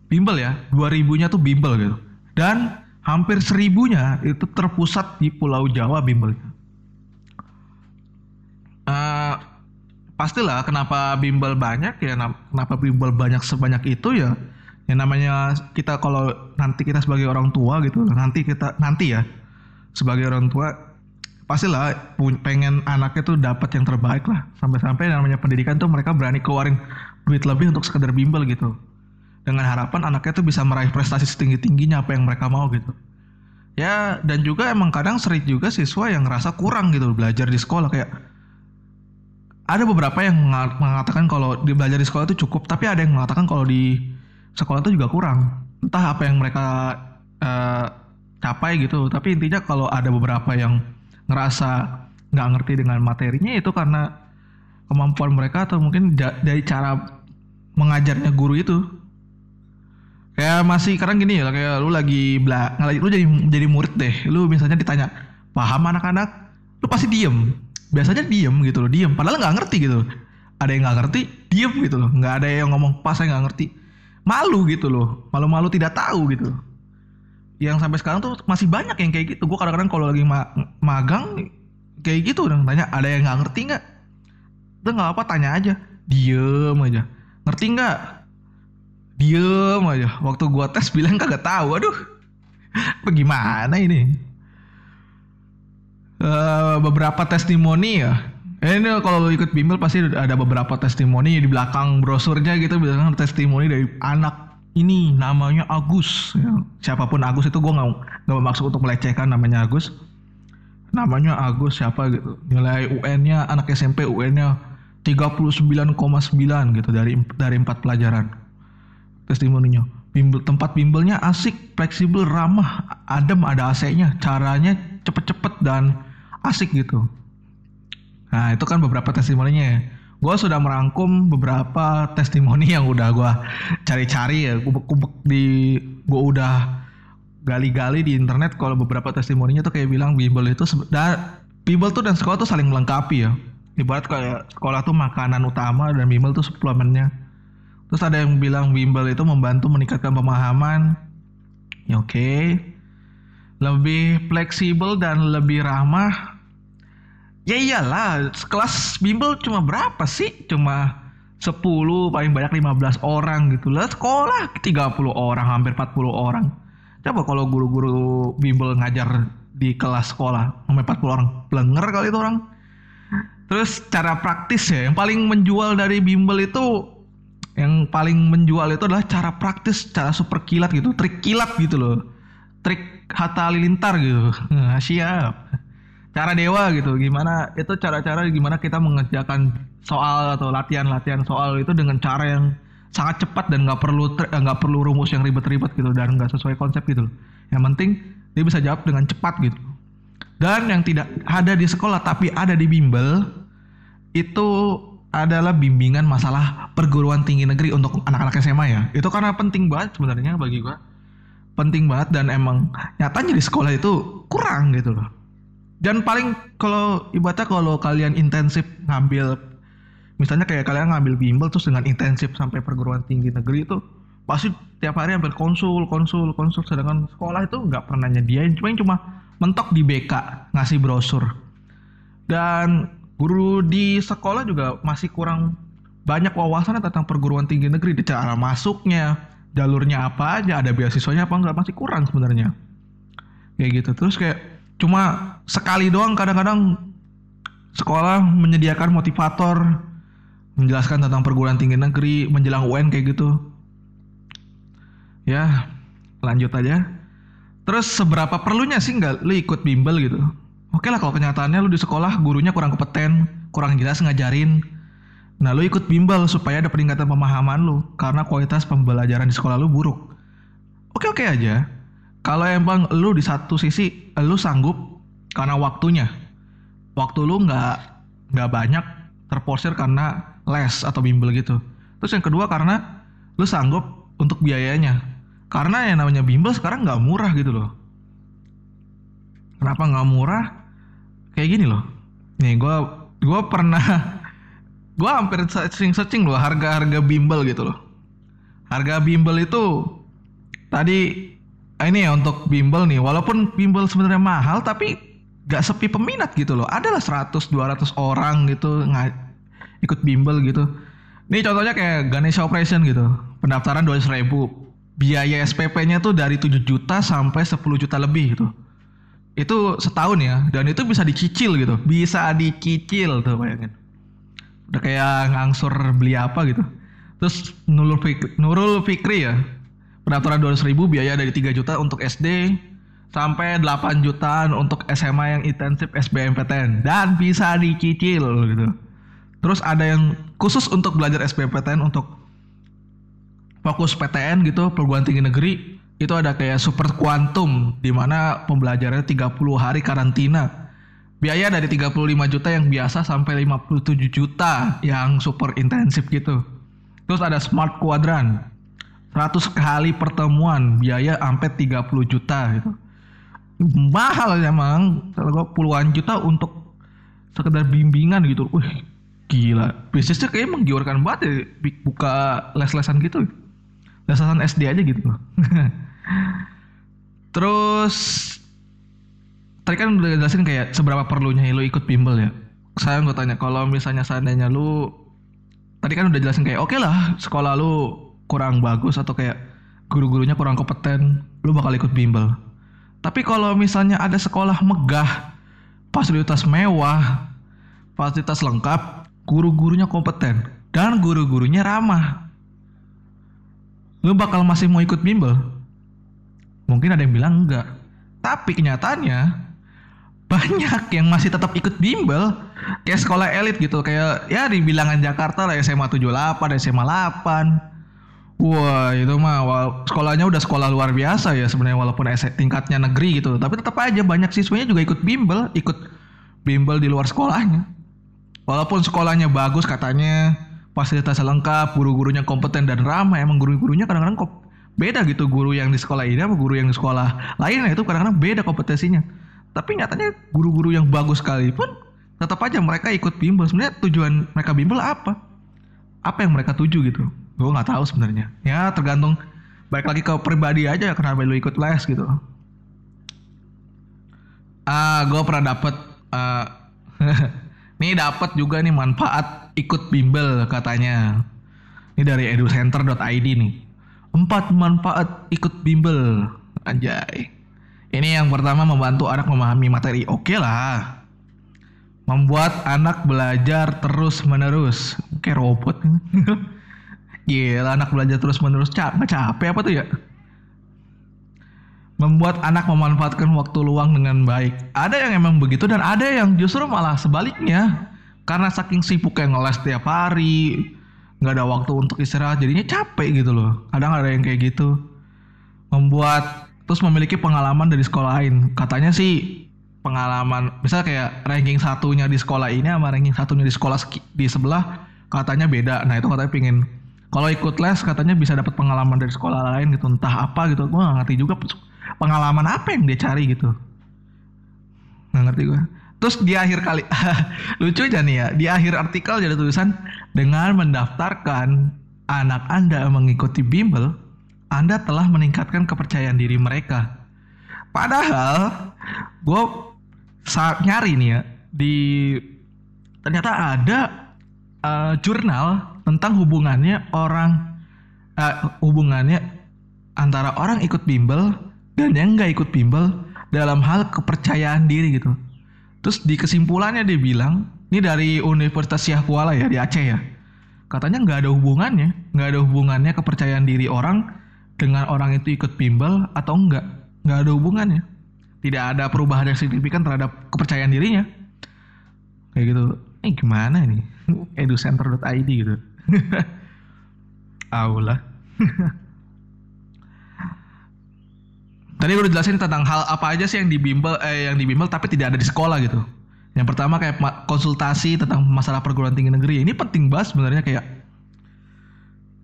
bimbel ya. 2000-nya tuh bimbel gitu. Dan hampir 1000-nya itu terpusat di Pulau Jawa bimbel. Uh, pastilah kenapa bimbel banyak ya kenapa bimbel banyak sebanyak itu ya yang namanya kita kalau nanti kita sebagai orang tua gitu nanti kita nanti ya sebagai orang tua pastilah pengen anaknya tuh dapat yang terbaik lah. Sampai-sampai namanya pendidikan tuh mereka berani keluarin duit lebih untuk sekedar bimbel gitu. Dengan harapan anaknya tuh bisa meraih prestasi setinggi tingginya apa yang mereka mau gitu. Ya dan juga emang kadang sering juga siswa yang ngerasa kurang gitu belajar di sekolah kayak ada beberapa yang mengatakan kalau di belajar di sekolah itu cukup tapi ada yang mengatakan kalau di sekolah itu juga kurang. Entah apa yang mereka uh, capai gitu tapi intinya kalau ada beberapa yang ngerasa nggak ngerti dengan materinya itu karena kemampuan mereka atau mungkin dari cara mengajarnya guru itu. Kayak masih sekarang gini ya kayak lu lagi bela lu jadi jadi murid deh lu misalnya ditanya paham anak-anak? Lu pasti diem. Biasanya diem gitu loh diem. Padahal nggak ngerti gitu. Ada yang nggak ngerti diem gitu loh. Nggak ada yang ngomong pas saya nggak ngerti. Malu gitu loh. Malu-malu tidak tahu gitu yang sampai sekarang tuh masih banyak yang kayak gitu. Gue kadang-kadang kalau lagi ma magang kayak gitu udah tanya ada yang nggak ngerti nggak? Udah nggak apa tanya aja. Diem aja. Ngerti nggak? Diem aja. Waktu gue tes bilang kagak tahu. Aduh. Bagaimana ini? Uh, beberapa testimoni ya. Eh, ini kalau ikut bimbel pasti ada beberapa testimoni di belakang brosurnya gitu bilang testimoni dari anak ini namanya Agus. Ya. siapa pun Agus itu gue nggak nggak bermaksud untuk melecehkan namanya Agus. Namanya Agus siapa gitu? Nilai UN-nya anak SMP UN-nya 39,9 gitu dari dari empat pelajaran. Testimoninya bimbel tempat bimbelnya asik fleksibel ramah adem ada AC-nya caranya cepet-cepet dan asik gitu. Nah itu kan beberapa testimoninya ya. Gue sudah merangkum beberapa testimoni yang udah gue cari-cari ya. Kubek-kubek di gue udah gali-gali di internet kalau beberapa testimoninya tuh kayak bilang bimbel itu dan bimbel tuh dan sekolah tuh saling melengkapi ya. Ibarat kayak sekolah tuh makanan utama dan bimbel tuh suplemennya. Terus ada yang bilang bimbel itu membantu meningkatkan pemahaman. Ya oke. Okay. Lebih fleksibel dan lebih ramah Ya iyalah, kelas bimbel cuma berapa sih? Cuma 10 paling banyak 15 orang gitu lah. Sekolah 30 orang, hampir 40 orang. Coba kalau guru-guru bimbel ngajar di kelas sekolah sampai 40 orang. Blenger kali itu orang. Terus cara praktis ya, yang paling menjual dari bimbel itu yang paling menjual itu adalah cara praktis, cara super kilat gitu, trik kilat gitu loh. Trik Hatta Halilintar gitu. Nah, siap cara dewa gitu. Gimana itu cara-cara gimana kita mengerjakan soal atau latihan-latihan soal itu dengan cara yang sangat cepat dan nggak perlu eh, nggak perlu rumus yang ribet-ribet gitu dan nggak sesuai konsep gitu yang penting dia bisa jawab dengan cepat gitu. Dan yang tidak ada di sekolah tapi ada di bimbel itu adalah bimbingan masalah perguruan tinggi negeri untuk anak-anak SMA ya. Itu karena penting banget sebenarnya bagi gua. Penting banget dan emang nyatanya di sekolah itu kurang gitu loh dan paling kalau ibaratnya kalau kalian intensif ngambil misalnya kayak kalian ngambil bimbel terus dengan intensif sampai perguruan tinggi negeri itu pasti tiap hari hampir konsul konsul konsul. Sedangkan sekolah itu nggak pernah nyediain cuma cuma mentok di BK ngasih brosur. Dan guru di sekolah juga masih kurang banyak wawasan tentang perguruan tinggi negeri di cara masuknya jalurnya apa aja ada beasiswanya apa enggak masih kurang sebenarnya. Kayak gitu. Terus kayak cuma sekali doang kadang-kadang sekolah menyediakan motivator menjelaskan tentang perguruan tinggi negeri menjelang UN kayak gitu. Ya lanjut aja. Terus seberapa perlunya sih nggak lu ikut bimbel gitu? Oke lah kalau kenyataannya lu di sekolah gurunya kurang kompeten kurang jelas ngajarin. Nah lu ikut bimbel supaya ada peningkatan pemahaman lu karena kualitas pembelajaran di sekolah lu buruk. Oke oke aja. Kalau emang lu di satu sisi lu sanggup karena waktunya. Waktu lu nggak nggak banyak terporsir karena les atau bimbel gitu. Terus yang kedua karena lu sanggup untuk biayanya. Karena yang namanya bimbel sekarang nggak murah gitu loh. Kenapa nggak murah? Kayak gini loh. Nih gue gue pernah gue hampir searching searching loh harga harga bimbel gitu loh. Harga bimbel itu tadi Ah, ini ya untuk bimbel nih. Walaupun bimbel sebenarnya mahal tapi gak sepi peminat gitu loh. Adalah 100 200 orang gitu ikut bimbel gitu. Ini contohnya kayak Ganesha Operation gitu. Pendaftaran 200 ribu. Biaya SPP-nya tuh dari 7 juta sampai 10 juta lebih gitu. Itu setahun ya dan itu bisa dicicil gitu. Bisa dicicil tuh bayangin. Udah kayak ngangsur beli apa gitu. Terus Nurul Fikri, Nurul Fikri ya pendaftaran 200 ribu biaya dari 3 juta untuk SD sampai 8 jutaan untuk SMA yang intensif SBMPTN dan bisa dicicil gitu. Terus ada yang khusus untuk belajar SBMPTN untuk fokus PTN gitu perguruan tinggi negeri itu ada kayak super kuantum di mana pembelajarannya 30 hari karantina. Biaya dari 35 juta yang biasa sampai 57 juta yang super intensif gitu. Terus ada smart quadrant. 100 kali pertemuan biaya sampai 30 juta gitu. Mahal emang. Kalau puluhan juta untuk sekedar bimbingan gitu. Wih, gila. Bisnisnya kayak menggiurkan banget ya buka les-lesan gitu. Les-lesan SD aja gitu. Terus tadi kan udah jelasin kayak seberapa perlunya lu ikut bimbel ya. Saya mau tanya kalau misalnya seandainya lu tadi kan udah jelasin kayak oke okay lah sekolah lu kurang bagus atau kayak guru-gurunya kurang kompeten, lu bakal ikut bimbel. Tapi kalau misalnya ada sekolah megah, fasilitas mewah, fasilitas lengkap, guru-gurunya kompeten dan guru-gurunya ramah. Lu bakal masih mau ikut bimbel? Mungkin ada yang bilang enggak. Tapi kenyataannya banyak yang masih tetap ikut bimbel kayak sekolah elit gitu kayak ya di bilangan Jakarta lah SMA 78, SMA 8. Wah itu mah sekolahnya udah sekolah luar biasa ya sebenarnya walaupun tingkatnya negeri gitu. Tapi tetap aja banyak siswanya juga ikut bimbel ikut bimbel di luar sekolahnya. Walaupun sekolahnya bagus katanya fasilitas lengkap guru-gurunya kompeten dan ramah emang guru-gurunya kadang-kadang kok beda gitu guru yang di sekolah ini sama guru yang di sekolah lain itu kadang-kadang beda kompetensinya. Tapi nyatanya guru-guru yang bagus sekalipun tetap aja mereka ikut bimbel. Sebenarnya tujuan mereka bimbel apa? Apa yang mereka tuju gitu gue nggak tahu sebenarnya ya tergantung baik lagi ke pribadi aja kenapa lu ikut les gitu ah gue pernah dapet uh, nih dapat juga nih manfaat ikut bimbel katanya ini dari educenter.id nih Empat manfaat ikut bimbel. Anjay. Ini yang pertama membantu anak memahami materi. Oke lah. Membuat anak belajar terus menerus. Kayak robot. Gila anak belajar terus menerus. Capek, capek apa tuh ya? Membuat anak memanfaatkan waktu luang dengan baik. Ada yang emang begitu dan ada yang justru malah sebaliknya. Karena saking sibuk yang ngeles tiap hari, nggak ada waktu untuk istirahat jadinya capek gitu loh kadang ada yang kayak gitu membuat terus memiliki pengalaman dari sekolah lain katanya sih pengalaman misalnya kayak ranking satunya di sekolah ini sama ranking satunya di sekolah di sebelah katanya beda nah itu katanya pingin kalau ikut les katanya bisa dapat pengalaman dari sekolah lain gitu entah apa gitu. Gue gak ngerti juga pengalaman apa yang dia cari gitu. Nggak ngerti gue Terus di akhir kali lucu aja nih ya, di akhir artikel jadi tulisan dengan mendaftarkan anak Anda mengikuti bimbel, Anda telah meningkatkan kepercayaan diri mereka. Padahal gue saat nyari nih ya di ternyata ada uh, jurnal tentang hubungannya orang uh, hubungannya antara orang ikut bimbel dan yang nggak ikut bimbel dalam hal kepercayaan diri gitu. Terus di kesimpulannya dia bilang, ini dari Universitas Syah Kuala ya di Aceh ya. Katanya nggak ada hubungannya, nggak ada hubungannya kepercayaan diri orang dengan orang itu ikut bimbel atau enggak, nggak ada hubungannya. Tidak ada perubahan yang signifikan terhadap kepercayaan dirinya. Kayak gitu. Ini gimana ini? educenter.id gitu. Aula. Tadi udah jelasin tentang hal apa aja sih yang dibimbel eh yang dibimbel tapi tidak ada di sekolah gitu. Yang pertama kayak konsultasi tentang masalah perguruan tinggi negeri. Ini penting banget sebenarnya kayak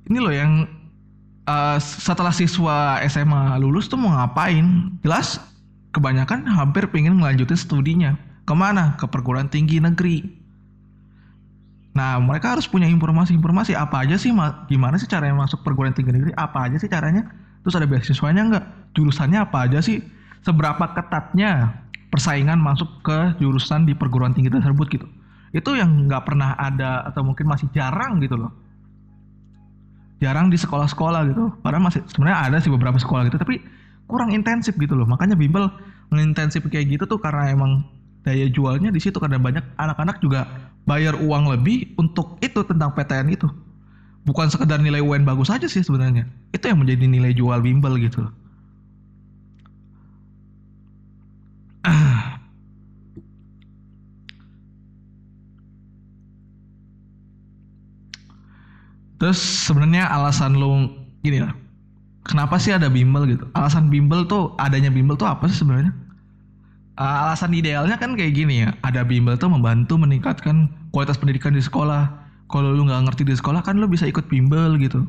ini loh yang uh, setelah siswa SMA lulus tuh mau ngapain? Jelas kebanyakan hampir pengen melanjutin studinya. Ke mana? Ke perguruan tinggi negeri. Nah, mereka harus punya informasi-informasi apa aja sih, gimana sih caranya masuk perguruan tinggi negeri? Apa aja sih caranya? Terus ada beasiswanya nggak? Jurusannya apa aja sih? Seberapa ketatnya persaingan masuk ke jurusan di perguruan tinggi tersebut gitu? Itu yang nggak pernah ada atau mungkin masih jarang gitu loh. Jarang di sekolah-sekolah gitu. Padahal masih sebenarnya ada sih beberapa sekolah gitu, tapi kurang intensif gitu loh. Makanya bimbel ngintensif kayak gitu tuh karena emang daya jualnya di situ karena banyak anak-anak juga bayar uang lebih untuk itu tentang PTN itu. Bukan sekedar nilai UN bagus aja sih sebenarnya. Itu yang menjadi nilai jual bimbel gitu. Terus sebenarnya alasan lu gini lah. kenapa sih ada bimbel gitu? Alasan bimbel tuh adanya bimbel tuh apa sih sebenarnya Uh, alasan idealnya kan kayak gini ya. Ada bimbel tuh membantu meningkatkan kualitas pendidikan di sekolah. Kalau lu nggak ngerti di sekolah kan lu bisa ikut bimbel gitu.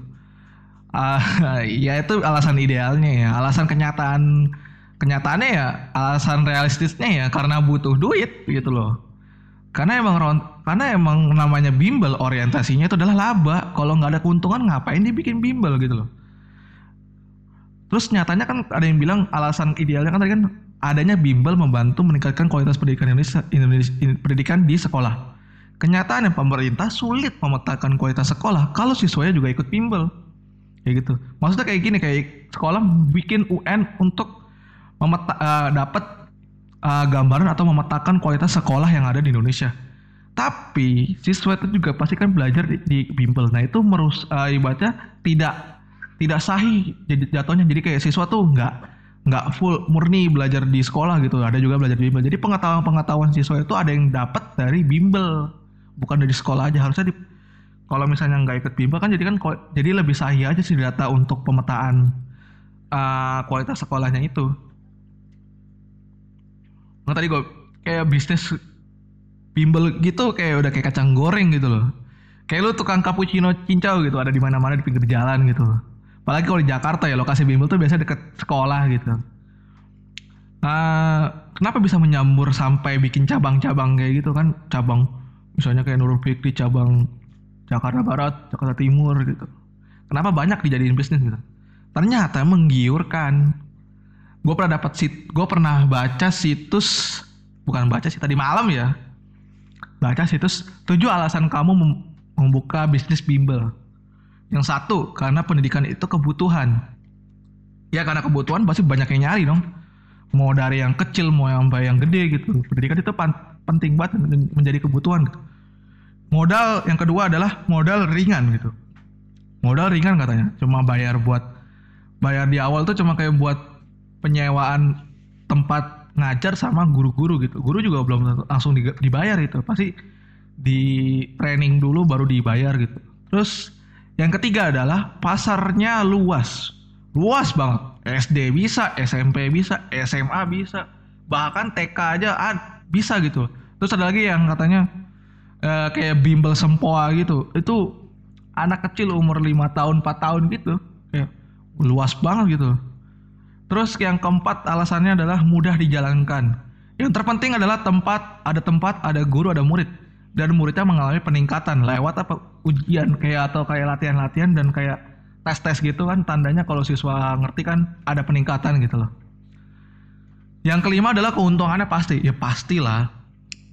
Uh, ya itu alasan idealnya ya. Alasan kenyataan kenyataannya ya alasan realistisnya ya karena butuh duit gitu loh. Karena emang karena emang namanya bimbel orientasinya itu adalah laba. Kalau nggak ada keuntungan ngapain dibikin bimbel gitu loh. Terus nyatanya kan ada yang bilang alasan idealnya kan tadi kan adanya bimbel membantu meningkatkan kualitas pendidikan Indonesia, Indonesia pendidikan di sekolah. Kenyataannya pemerintah sulit memetakan kualitas sekolah kalau siswanya juga ikut bimbel. Kayak gitu. Maksudnya kayak gini kayak sekolah bikin UN untuk memeta, uh, dapat uh, gambaran atau memetakan kualitas sekolah yang ada di Indonesia. Tapi siswa itu juga pasti kan belajar di, di bimbel. Nah itu merus uh, ibaratnya tidak tidak sahih jatuhnya. Jadi kayak siswa tuh nggak nggak full murni belajar di sekolah gitu. Ada juga belajar di bimbel. Jadi pengetahuan pengetahuan siswa itu ada yang dapat dari bimbel. Bukan dari sekolah aja. Harusnya di kalau misalnya nggak ikut bimbel kan jadi kan jadi lebih sahih aja sih data untuk pemetaan uh, kualitas sekolahnya itu. Nah tadi gue kayak bisnis bimbel gitu kayak udah kayak kacang goreng gitu loh. Kayak lu tukang cappuccino cincau gitu ada di mana-mana di pinggir jalan gitu apalagi kalau di Jakarta ya lokasi bimbel tuh biasanya deket sekolah gitu. Uh, kenapa bisa menyambur sampai bikin cabang-cabang kayak gitu kan? Cabang misalnya kayak Nurul Fikri cabang Jakarta Barat Jakarta Timur gitu. Kenapa banyak dijadiin bisnis gitu? Ternyata menggiurkan. Gue pernah dapat sit gue pernah baca situs bukan baca sih tadi malam ya. Baca situs tujuh alasan kamu membuka bisnis bimbel yang satu, karena pendidikan itu kebutuhan. Ya karena kebutuhan pasti banyak yang nyari dong. Mau dari yang kecil, mau yang yang gede gitu. Pendidikan itu penting banget menjadi kebutuhan gitu. Modal yang kedua adalah modal ringan gitu. Modal ringan katanya, cuma bayar buat bayar di awal tuh cuma kayak buat penyewaan tempat ngajar sama guru-guru gitu. Guru juga belum langsung dibayar itu, pasti di training dulu baru dibayar gitu. Terus yang ketiga adalah pasarnya luas. Luas banget. SD bisa, SMP bisa, SMA bisa, bahkan TK aja bisa gitu. Terus ada lagi yang katanya uh, kayak bimbel sempoa gitu. Itu anak kecil umur 5 tahun, 4 tahun gitu. Kayak luas banget gitu. Terus yang keempat alasannya adalah mudah dijalankan. Yang terpenting adalah tempat, ada tempat, ada guru, ada murid dan muridnya mengalami peningkatan lewat apa ujian kayak atau kayak latihan-latihan dan kayak tes-tes gitu kan tandanya kalau siswa ngerti kan ada peningkatan gitu loh. Yang kelima adalah keuntungannya pasti. Ya pastilah.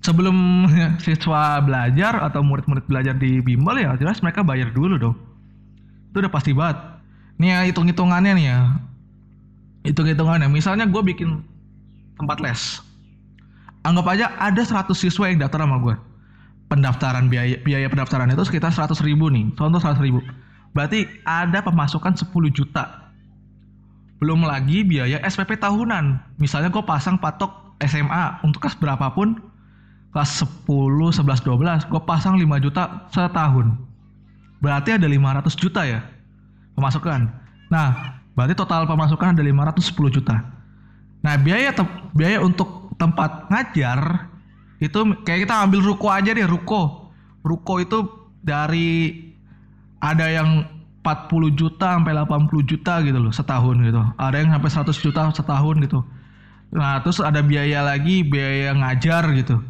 Sebelum siswa belajar atau murid-murid belajar di bimbel ya jelas mereka bayar dulu dong. Itu udah pasti banget. Nih ya hitung-hitungannya nih ya. Hitung-hitungannya. Misalnya gue bikin tempat les. Anggap aja ada 100 siswa yang daftar sama gue pendaftaran biaya biaya pendaftaran itu sekitar 100 ribu nih. Contoh 100 ribu. Berarti ada pemasukan 10 juta. Belum lagi biaya SPP tahunan. Misalnya gue pasang patok SMA untuk kelas berapapun kelas 10, 11, 12 gue pasang 5 juta setahun. Berarti ada 500 juta ya pemasukan. Nah berarti total pemasukan ada 510 juta. Nah biaya biaya untuk tempat ngajar itu kayak kita ambil ruko aja deh ruko. Ruko itu dari ada yang 40 juta sampai 80 juta gitu loh setahun gitu. Ada yang sampai 100 juta setahun gitu. Nah terus ada biaya lagi biaya ngajar gitu.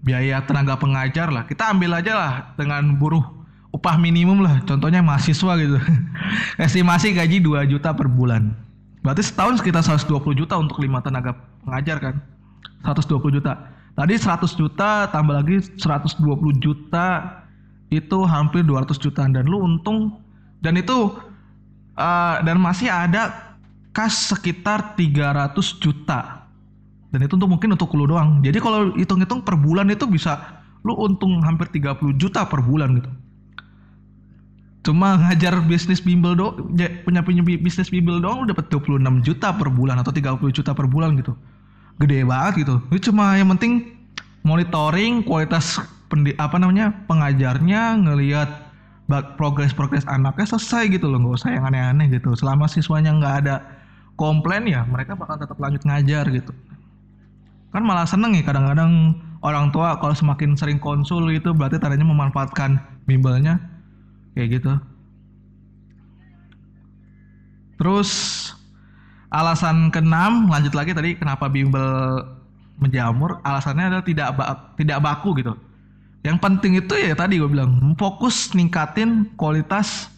Biaya tenaga pengajar lah. Kita ambil aja lah dengan buruh upah minimum lah. Contohnya mahasiswa gitu. Estimasi gaji 2 juta per bulan. Berarti setahun sekitar 120 juta untuk lima tenaga pengajar kan? 120 juta Tadi 100 juta tambah lagi 120 juta itu hampir 200 jutaan dan lu untung dan itu uh, dan masih ada kas sekitar 300 juta. Dan itu untuk mungkin untuk lu doang. Jadi kalau hitung-hitung per bulan itu bisa lu untung hampir 30 juta per bulan gitu. Cuma ngajar bisnis bimbel do punya punya bisnis bimbel doang lu dapat 26 juta per bulan atau 30 juta per bulan gitu gede banget gitu. Itu cuma yang penting monitoring kualitas pendi apa namanya pengajarnya ngelihat progres-progres anaknya selesai gitu loh. Nggak usah yang aneh-aneh gitu. Selama siswanya nggak ada komplain ya mereka bakal tetap lanjut ngajar gitu. Kan malah seneng ya kadang-kadang orang tua kalau semakin sering konsul gitu berarti tadinya memanfaatkan bimbelnya kayak gitu. Terus alasan keenam lanjut lagi tadi kenapa bimbel menjamur? Alasannya adalah tidak tidak baku gitu. Yang penting itu ya tadi gue bilang fokus ningkatin kualitas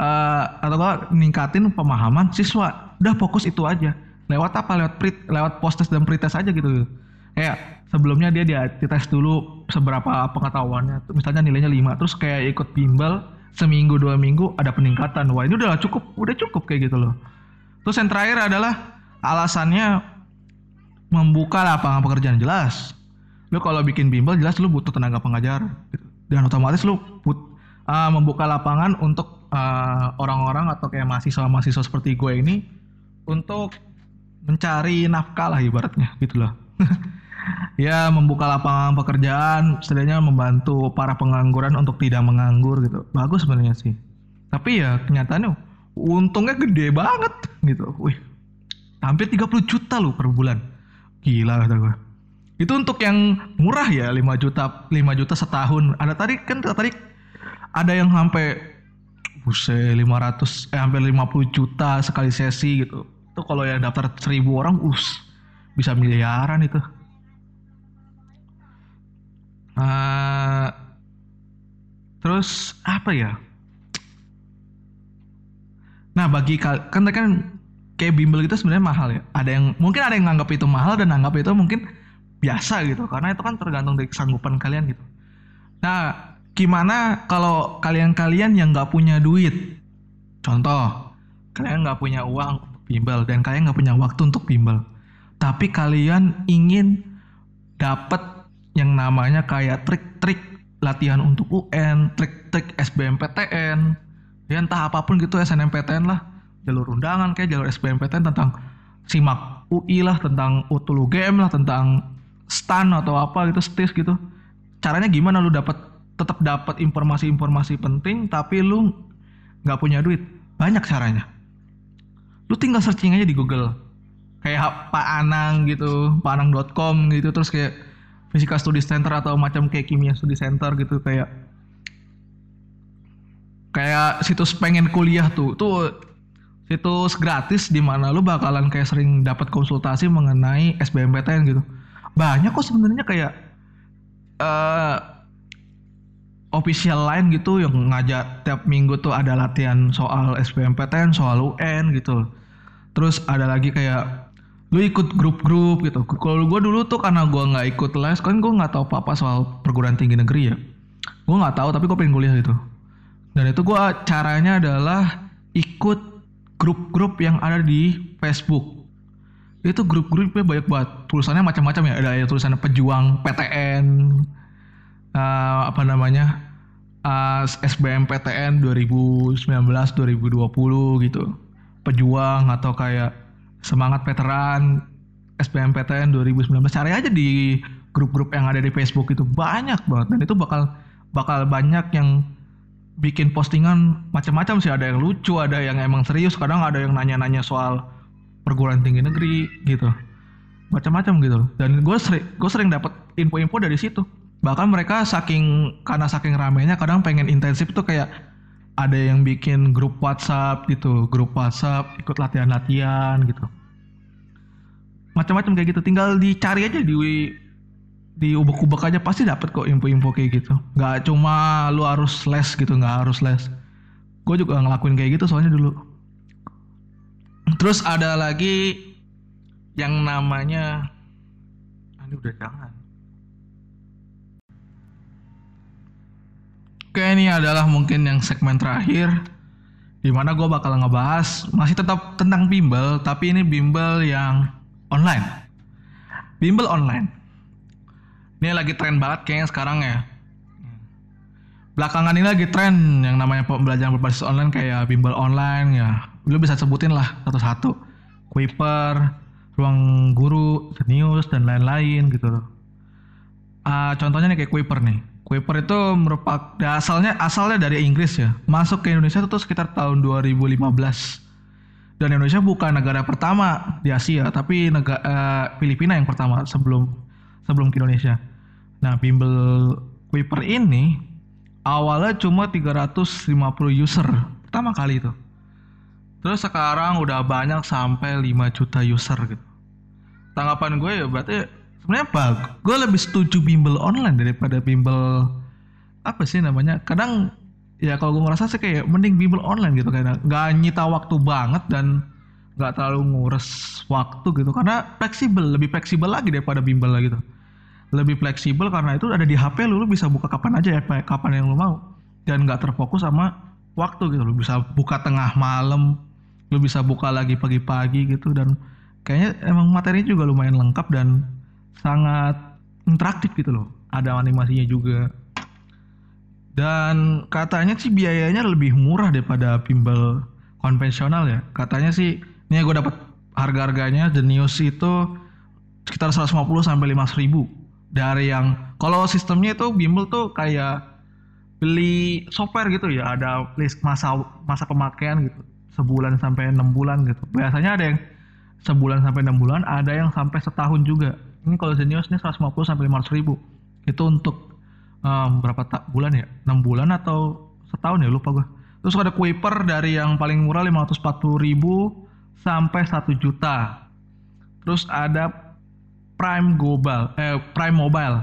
uh, atau ningkatin pemahaman siswa. Udah fokus itu aja. Lewat apa? Lewat pre, lewat post test dan pretest aja gitu. Kayak sebelumnya dia dia tes dulu seberapa pengetahuannya. Misalnya nilainya 5 terus kayak ikut bimbel seminggu dua minggu ada peningkatan. Wah ini udah cukup udah cukup kayak gitu loh terus yang terakhir adalah alasannya membuka lapangan pekerjaan jelas. Lu kalau bikin bimbel jelas lu butuh tenaga pengajar. Dan otomatis lu put, uh, membuka lapangan untuk uh, orang-orang atau kayak mahasiswa-mahasiswa seperti gue ini untuk mencari nafkah lah ibaratnya gitu loh. Ya membuka lapangan pekerjaan setidaknya membantu para pengangguran untuk tidak menganggur gitu. Bagus sebenarnya sih. Tapi ya kenyataannya untungnya gede banget gitu. Wih hampir 30 juta loh per bulan. Gila kata gue itu untuk yang murah ya 5 juta 5 juta setahun. Ada tadi kan tadi ada yang sampai buset 500 eh hampir 50 juta sekali sesi gitu. Itu kalau yang daftar 1000 orang us bisa miliaran itu. Uh, terus apa ya nah bagi kan kan kayak bimbel itu sebenarnya mahal ya. Ada yang mungkin ada yang nganggap itu mahal dan nganggap itu mungkin biasa gitu. Karena itu kan tergantung dari kesanggupan kalian gitu. Nah gimana kalau kalian-kalian yang nggak punya duit? Contoh kalian nggak punya uang untuk bimbel dan kalian nggak punya waktu untuk bimbel. Tapi kalian ingin dapat yang namanya kayak trik-trik latihan untuk UN, trik-trik SBMPTN, ya entah apa pun gitu SNMPTN lah, jalur undangan kayak jalur SBMPTN tentang simak UI lah, tentang utulu game lah, tentang stan atau apa gitu stis gitu. Caranya gimana? Lu dapat tetap dapat informasi-informasi penting tapi lu nggak punya duit. Banyak caranya. Lu tinggal searching aja di Google. Kayak Pak Anang gitu panang.com gitu terus kayak Fisika Study Center atau macam kayak Kimia Study Center gitu kayak kayak situs pengen kuliah tuh tuh situs gratis di mana lu bakalan kayak sering dapat konsultasi mengenai SBMPTN gitu banyak kok sebenarnya kayak uh, official lain gitu yang ngajak tiap minggu tuh ada latihan soal SBMPTN, soal UN gitu. Terus ada lagi kayak lu ikut grup-grup gitu. Kalau gue dulu tuh karena gue nggak ikut les, kan gue nggak tahu apa-apa soal perguruan tinggi negeri ya. Gue nggak tahu tapi gue pengen kuliah gitu. Dan itu gue caranya adalah ikut grup-grup yang ada di Facebook. Itu grup-grupnya banyak banget. Tulisannya macam-macam ya. Ada ya tulisannya pejuang PTN uh, eh, apa namanya uh, SBM PTN 2019 2020 gitu. Pejuang atau kayak semangat veteran SBM PTN 2019 cari aja di grup-grup yang ada di Facebook itu. Banyak banget. Dan itu bakal bakal banyak yang bikin postingan macam-macam sih. Ada yang lucu ada yang emang serius. Kadang ada yang nanya-nanya soal perguruan tinggi negeri gitu. Macam-macam gitu dan gue sering gue sering dapat info-info dari situ. Bahkan mereka saking karena saking ramenya kadang pengen intensif tuh kayak ada yang bikin grup WhatsApp gitu. Grup WhatsApp ikut latihan-latihan gitu. Macam-macam kayak gitu. Tinggal dicari aja di di ubek-ubek aja pasti dapat kok info-info kayak gitu nggak cuma lu harus les gitu nggak harus les gue juga ngelakuin kayak gitu soalnya dulu Terus ada lagi yang namanya ah, ini udah jangan. Oke ini adalah mungkin yang segmen terakhir di mana gue bakal ngebahas masih tetap tentang bimbel tapi ini bimbel yang online. Bimbel online. Ini lagi tren banget kayaknya sekarang ya. Belakangan ini lagi tren yang namanya pembelajaran berbasis online kayak bimbel online ya lu bisa sebutin lah satu-satu Kuiper, ruang guru, Genius dan lain-lain gitu. Uh, contohnya nih kayak Kuiper nih. Kuiper itu merupakan ya asalnya asalnya dari Inggris ya. Masuk ke Indonesia itu sekitar tahun 2015. Dan Indonesia bukan negara pertama di Asia, tapi negara uh, Filipina yang pertama sebelum sebelum ke Indonesia. Nah, bimbel Kuiper ini awalnya cuma 350 user pertama kali itu. Terus sekarang udah banyak sampai 5 juta user gitu. Tanggapan gue ya berarti sebenarnya bagus. Gue lebih setuju bimbel online daripada bimbel apa sih namanya? Kadang ya kalau gue ngerasa sih kayak mending bimbel online gitu karena nggak nyita waktu banget dan nggak terlalu ngurus waktu gitu karena fleksibel lebih fleksibel lagi daripada bimbel gitu lebih fleksibel karena itu ada di HP lu, lu bisa buka kapan aja ya kapan yang lu mau. Dan nggak terfokus sama waktu gitu lu bisa buka tengah malam lu bisa buka lagi pagi-pagi gitu. Dan kayaknya emang materinya juga lumayan lengkap dan sangat interaktif gitu loh ada animasinya juga. Dan katanya sih biayanya lebih murah daripada bimbel konvensional ya. Katanya sih ini gue dapat harga-harganya The News itu sekitar 150 sampai 500 ribu dari yang kalau sistemnya itu bimbel tuh kayak beli software gitu ya ada list masa masa pemakaian gitu sebulan sampai enam bulan gitu. Biasanya ada yang sebulan sampai enam bulan, ada yang sampai setahun juga. Ini kalau Zenius ini 150 sampai 500 ribu. Itu untuk um, berapa bulan ya? 6 bulan atau setahun ya lupa gue. Terus ada Kuiper dari yang paling murah 540 ribu sampai 1 juta. Terus ada Prime Global, eh Prime Mobile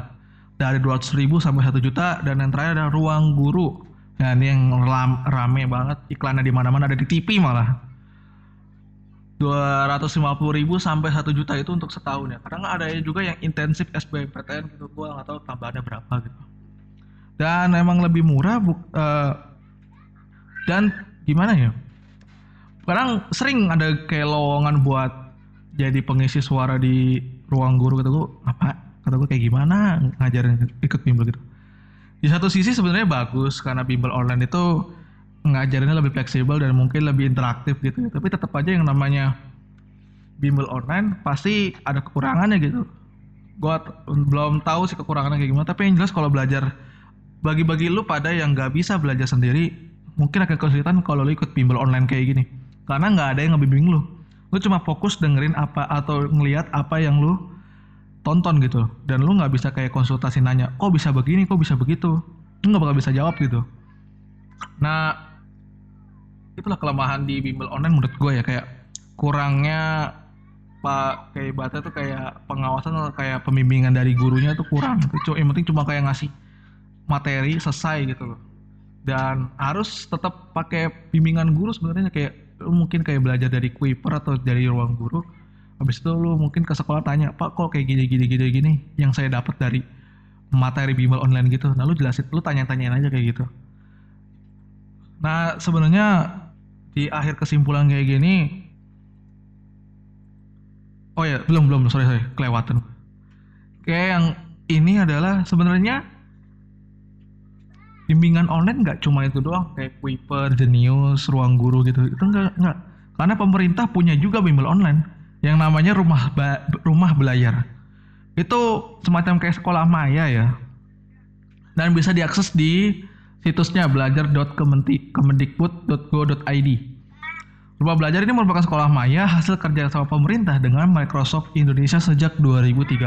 dari 200 ribu sampai 1 juta dan yang terakhir ada Ruang Guru Ya ini yang rame banget iklannya di mana-mana ada di TV malah. 250 ribu sampai 1 juta itu untuk setahun ya. Kadang ada juga yang intensif SBMPTN gitu, gua nggak tahu tambahannya berapa gitu. Dan emang lebih murah bu uh, dan gimana ya? Kadang sering ada kayak lowongan buat jadi pengisi suara di ruang guru kata gue apa kata gue kayak gimana ngajarin ikut bimbel gitu di satu sisi sebenarnya bagus karena bimbel online itu ngajarinnya lebih fleksibel dan mungkin lebih interaktif gitu. Tapi tetap aja yang namanya bimbel online pasti ada kekurangannya gitu. Gua belum tahu sih kekurangannya kayak gimana, tapi yang jelas kalau belajar bagi-bagi lu pada yang nggak bisa belajar sendiri, mungkin akan kesulitan kalau lu ikut bimbel online kayak gini. Karena nggak ada yang ngebimbing lu. Lu cuma fokus dengerin apa atau ngelihat apa yang lu tonton gitu dan lu nggak bisa kayak konsultasi nanya kok bisa begini? Kok bisa begitu? Lu nggak bakal bisa jawab gitu. Nah itulah kelemahan di bimbel online menurut gue ya kayak kurangnya pak kayak bata tuh kayak pengawasan atau kayak pembimbingan dari gurunya tuh kurang itu yang penting cuma kayak ngasih materi selesai gitu loh. Dan harus tetap pakai bimbingan guru sebenarnya kayak mungkin kayak belajar dari Kuiper atau dari ruang guru habis itu lu mungkin ke sekolah tanya pak kok kayak gini gini gini gini yang saya dapat dari materi bimbel online gitu? Nah lu jelasin lu tanya-tanyain aja kayak gitu. Nah sebenarnya di akhir kesimpulan kayak gini oh ya belum belum sorry sorry kelewatan. Kayak yang ini adalah sebenarnya bimbingan online nggak cuma itu doang kayak Kuiper, Genius, Ruang Guru gitu itu enggak enggak karena pemerintah punya juga bimbel online yang namanya rumah ba rumah belajar. Itu semacam kayak sekolah maya ya. Dan bisa diakses di situsnya belajar.kemendikbud.go.id. Rumah belajar ini merupakan sekolah maya hasil kerja sama pemerintah dengan Microsoft Indonesia sejak 2013.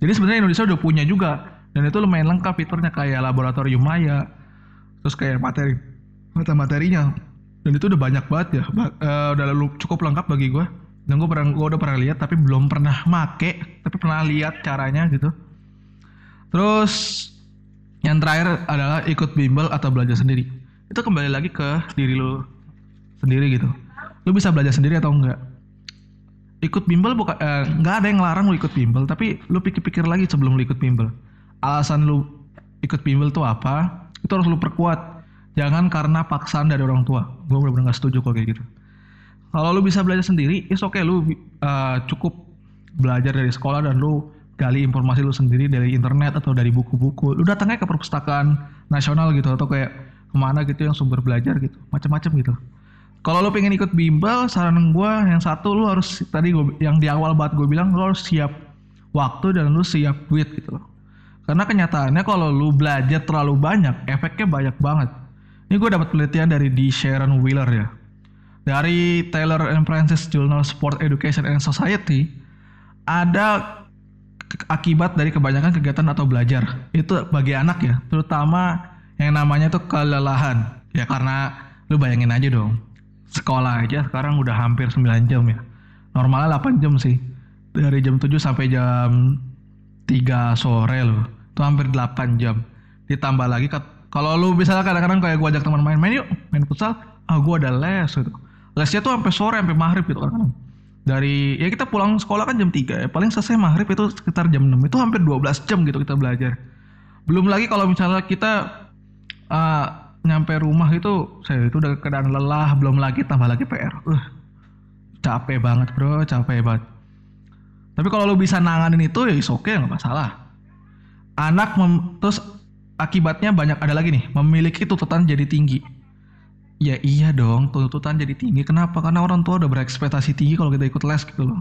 Jadi sebenarnya Indonesia udah punya juga dan itu lumayan lengkap fiturnya kayak laboratorium maya, terus kayak materi mata materinya. Dan itu udah banyak banget ya, uh, udah lalu cukup lengkap bagi gue dan gue pernah gue udah pernah lihat tapi belum pernah make tapi pernah lihat caranya gitu. Terus yang terakhir adalah ikut bimbel atau belajar sendiri. Itu kembali lagi ke diri lo sendiri gitu. Lo bisa belajar sendiri atau enggak? Ikut bimbel bukan eh, nggak ada yang ngelarang lo ikut bimbel tapi lo pikir-pikir lagi sebelum lo ikut bimbel alasan lo ikut bimbel tuh apa itu harus lo perkuat jangan karena paksaan dari orang tua gue benar-benar nggak setuju kalau kayak gitu kalau lu bisa belajar sendiri, is oke okay, lu uh, cukup belajar dari sekolah dan lu gali informasi lu sendiri dari internet atau dari buku-buku. Lu datangnya ke perpustakaan nasional gitu atau kayak ke mana gitu yang sumber belajar gitu, macam-macam gitu. Kalau lu pengen ikut bimbel, saran gue yang satu lu harus tadi gua, yang di awal banget gue bilang lu harus siap waktu dan lu siap duit gitu loh. Karena kenyataannya kalau lu belajar terlalu banyak, efeknya banyak banget. Ini gue dapat penelitian dari D. Sharon Wheeler ya. Dari Taylor and Francis Journal Sport Education and Society, ada akibat dari kebanyakan kegiatan atau belajar. Itu bagi anak ya, terutama yang namanya tuh kelelahan. Ya karena lu bayangin aja dong, sekolah aja sekarang udah hampir 9 jam ya. Normalnya 8 jam sih. Dari jam 7 sampai jam 3 sore loh. Itu hampir 8 jam. Ditambah lagi kalau lu misalnya kadang-kadang kayak gua ajak teman main, main yuk, main futsal. Ah gua ada les gitu. Lesnya tuh sampai sore, sampai maghrib gitu kadang-kadang. Dari ya kita pulang sekolah kan jam 3 ya. Paling selesai maghrib itu sekitar jam 6. Itu hampir 12 jam gitu kita belajar. Belum lagi kalau misalnya kita uh, nyampe rumah itu saya itu udah keadaan lelah belum lagi tambah lagi PR uh, capek banget bro capek banget tapi kalau lu bisa nanganin itu ya oke okay, nggak masalah. Anak mem terus akibatnya banyak ada lagi nih memiliki tuntutan jadi tinggi. Ya iya dong tuntutan jadi tinggi kenapa? Karena orang tua udah berekspektasi tinggi kalau kita ikut les gitu loh.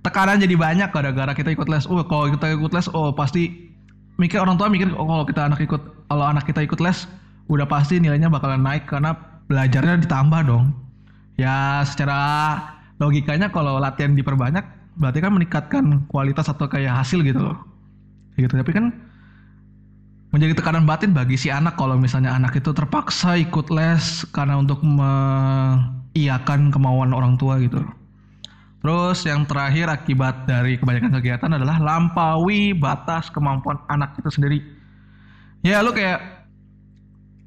Tekanan jadi banyak gara-gara kita ikut les. Oh kalau kita ikut les oh pasti mikir orang tua mikir oh kalau kita anak ikut kalau anak kita ikut les udah pasti nilainya bakalan naik karena belajarnya ditambah dong. Ya secara logikanya kalau latihan diperbanyak berarti kan meningkatkan kualitas atau kayak hasil gitu loh. Gitu. Tapi kan menjadi tekanan batin bagi si anak kalau misalnya anak itu terpaksa ikut les karena untuk mengiakan kemauan orang tua gitu. Terus yang terakhir akibat dari kebanyakan kegiatan adalah lampaui batas kemampuan anak itu sendiri. Ya lu kayak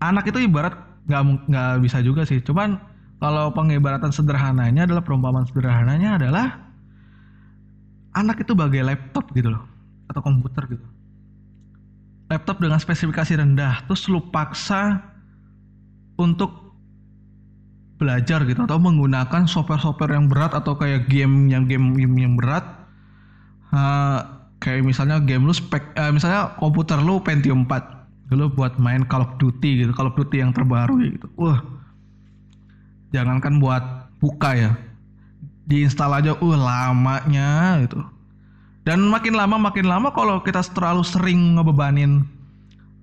anak itu ibarat nggak nggak bisa juga sih cuman kalau pengibaratan sederhananya adalah perumpamaan sederhananya adalah anak itu bagai laptop gitu loh atau komputer gitu. Laptop dengan spesifikasi rendah terus lu paksa untuk belajar gitu atau menggunakan software-software yang berat atau kayak game yang game, game yang berat. Uh, kayak misalnya game lu spek uh, misalnya komputer lu Pentium 4 dulu buat main Call of Duty gitu Call of Duty yang terbaru gitu. Wah jangankan buat buka ya diinstal aja uh lamanya gitu. Dan makin lama makin lama kalau kita terlalu sering ngebebanin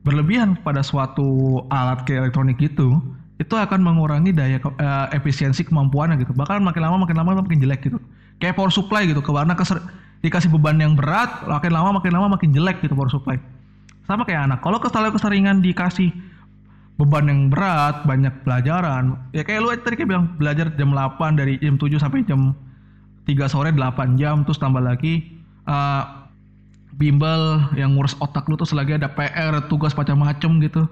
berlebihan pada suatu alat kayak elektronik gitu itu akan mengurangi daya uh, efisiensi kemampuannya gitu. Bahkan makin lama makin lama makin jelek gitu. Kayak power supply gitu karena keser dikasih beban yang berat makin lama makin lama makin jelek gitu power supply. Sama kayak anak kalau kesalahan keseringan dikasih beban yang berat banyak pelajaran. Ya kayak lu tadi kayak bilang belajar jam 8 dari jam 7 sampai jam 3 sore 8 jam. Terus tambah lagi uh, bimbel yang ngurus otak lu terus lagi ada PR tugas macam-macam gitu.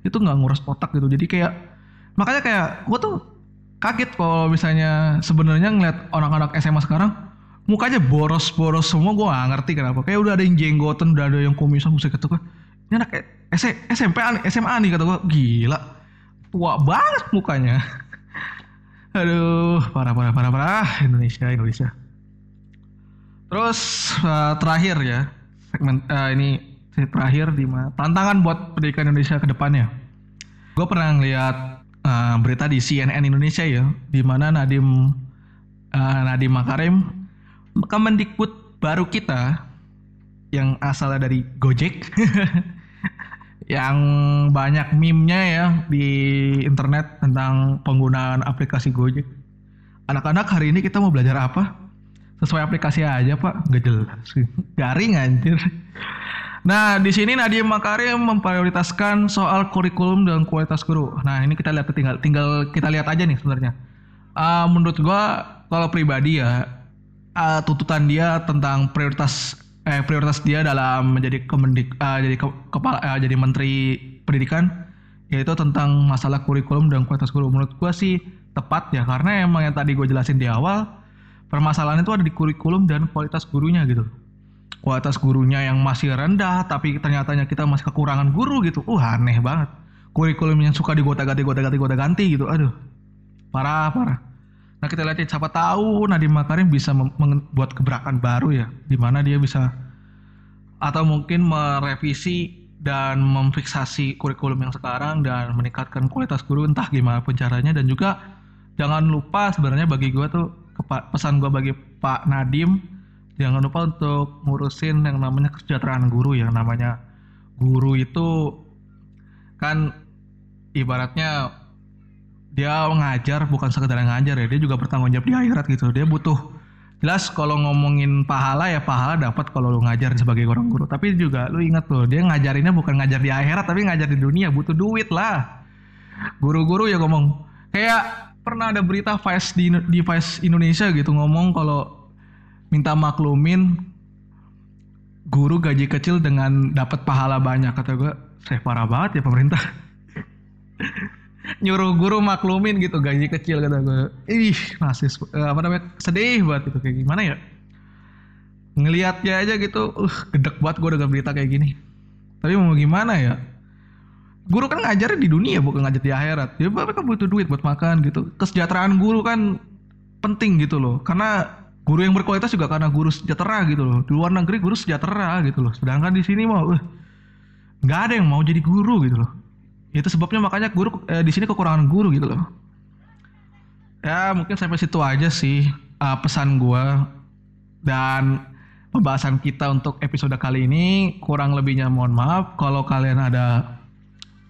Itu nggak ngurus otak gitu. Jadi kayak makanya kayak gua tuh kaget kalau misalnya sebenarnya ngeliat orang-anak SMA sekarang mukanya boros-boros semua. Gua gak ngerti kenapa. Kayak udah ada yang jenggotan udah ada yang kumisan musik gitu kan. Ini anak SMP SMA nih kata gue gila. Tua banget mukanya. Aduh parah parah parah parah. Indonesia Indonesia. Terus uh, terakhir ya. Segmen uh, ini terakhir di mana tantangan buat pendidikan Indonesia ke depannya. Gue pernah ngeliat uh, berita di CNN Indonesia ya di mana Nadim uh, Nadim Makarim Kemendikbud baru kita yang asalnya dari Gojek yang banyak meme-nya ya di internet tentang penggunaan aplikasi Gojek. Anak-anak hari ini kita mau belajar apa? Sesuai aplikasi aja pak, gak jelas. Garing anjir. Nah di sini Nadiem Makarim memprioritaskan soal kurikulum dan kualitas guru. Nah ini kita lihat tinggal tinggal kita lihat aja nih sebenarnya. Uh, menurut gua kalau pribadi ya uh, tuntutan dia tentang prioritas eh prioritas dia dalam menjadi kemendik uh, jadi ke, kepala uh, jadi menteri pendidikan yaitu tentang masalah kurikulum dan kualitas guru menurut gua sih tepat ya karena emang yang tadi gue jelasin di awal permasalahan itu ada di kurikulum dan kualitas gurunya gitu. Kualitas gurunya yang masih rendah tapi ternyatanya kita masih kekurangan guru gitu. Uh aneh banget. Kurikulum yang suka digoda-ganti goda-ganti goda-ganti gitu. Aduh. Parah parah Nah kita lihat siapa tahu Nadiem Makarim bisa membuat gebrakan baru ya, di mana dia bisa atau mungkin merevisi dan memfiksasi kurikulum yang sekarang dan meningkatkan kualitas guru entah gimana pun caranya. Dan juga jangan lupa sebenarnya bagi gue tuh pesan gue bagi Pak Nadim jangan lupa untuk ngurusin yang namanya kesejahteraan guru yang namanya guru itu kan ibaratnya dia ngajar bukan sekedar ngajar ya dia juga bertanggung jawab di akhirat gitu. Dia butuh jelas kalau ngomongin pahala ya pahala dapat kalau lu ngajar sebagai orang guru. Tapi juga lu ingat loh dia ngajarinnya bukan ngajar di akhirat tapi ngajar di dunia butuh duit lah. Guru-guru ya ngomong kayak pernah ada berita Vice di, di Vice Indonesia gitu ngomong kalau minta maklumin guru gaji kecil dengan dapat pahala banyak. Kata gue saya parah banget ya pemerintah nyuruh guru maklumin gitu gaji kecil kata gue ih masih eh, apa namanya sedih banget itu kayak gimana ya? Ngelihatnya aja gitu uh gedek banget gue dengan berita kayak gini. Tapi mau gimana ya? Guru kan ngajar di dunia bukan ngajar di akhirat. Ya mereka butuh duit buat makan gitu. Kesejahteraan guru kan penting gitu loh. Karena guru yang berkualitas juga karena guru sejahtera gitu loh. Di luar negeri guru sejahtera gitu loh. Sedangkan di sini mau uh, nggak ada yang mau jadi guru gitu loh itu sebabnya makanya guru eh, di sini kekurangan guru gitu loh. Ya mungkin sampai situ aja sih uh, pesan gue dan pembahasan kita untuk episode kali ini kurang lebihnya mohon maaf. Kalau kalian ada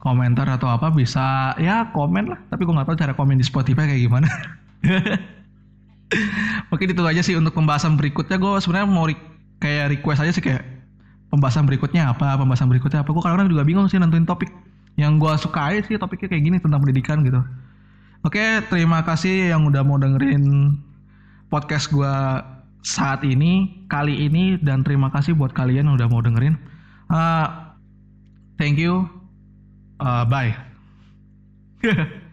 komentar atau apa bisa ya komen lah. Tapi gue nggak tahu cara komen di Spotify kayak gimana. Mungkin itu aja sih untuk pembahasan berikutnya. Gue sebenarnya mau re kayak request aja sih kayak pembahasan berikutnya apa pembahasan berikutnya apa. Gue kadang-kadang juga bingung sih nentuin topik yang gue sukai sih topiknya kayak gini tentang pendidikan gitu. Oke terima kasih yang udah mau dengerin podcast gue saat ini kali ini dan terima kasih buat kalian yang udah mau dengerin. Uh, thank you. Uh, bye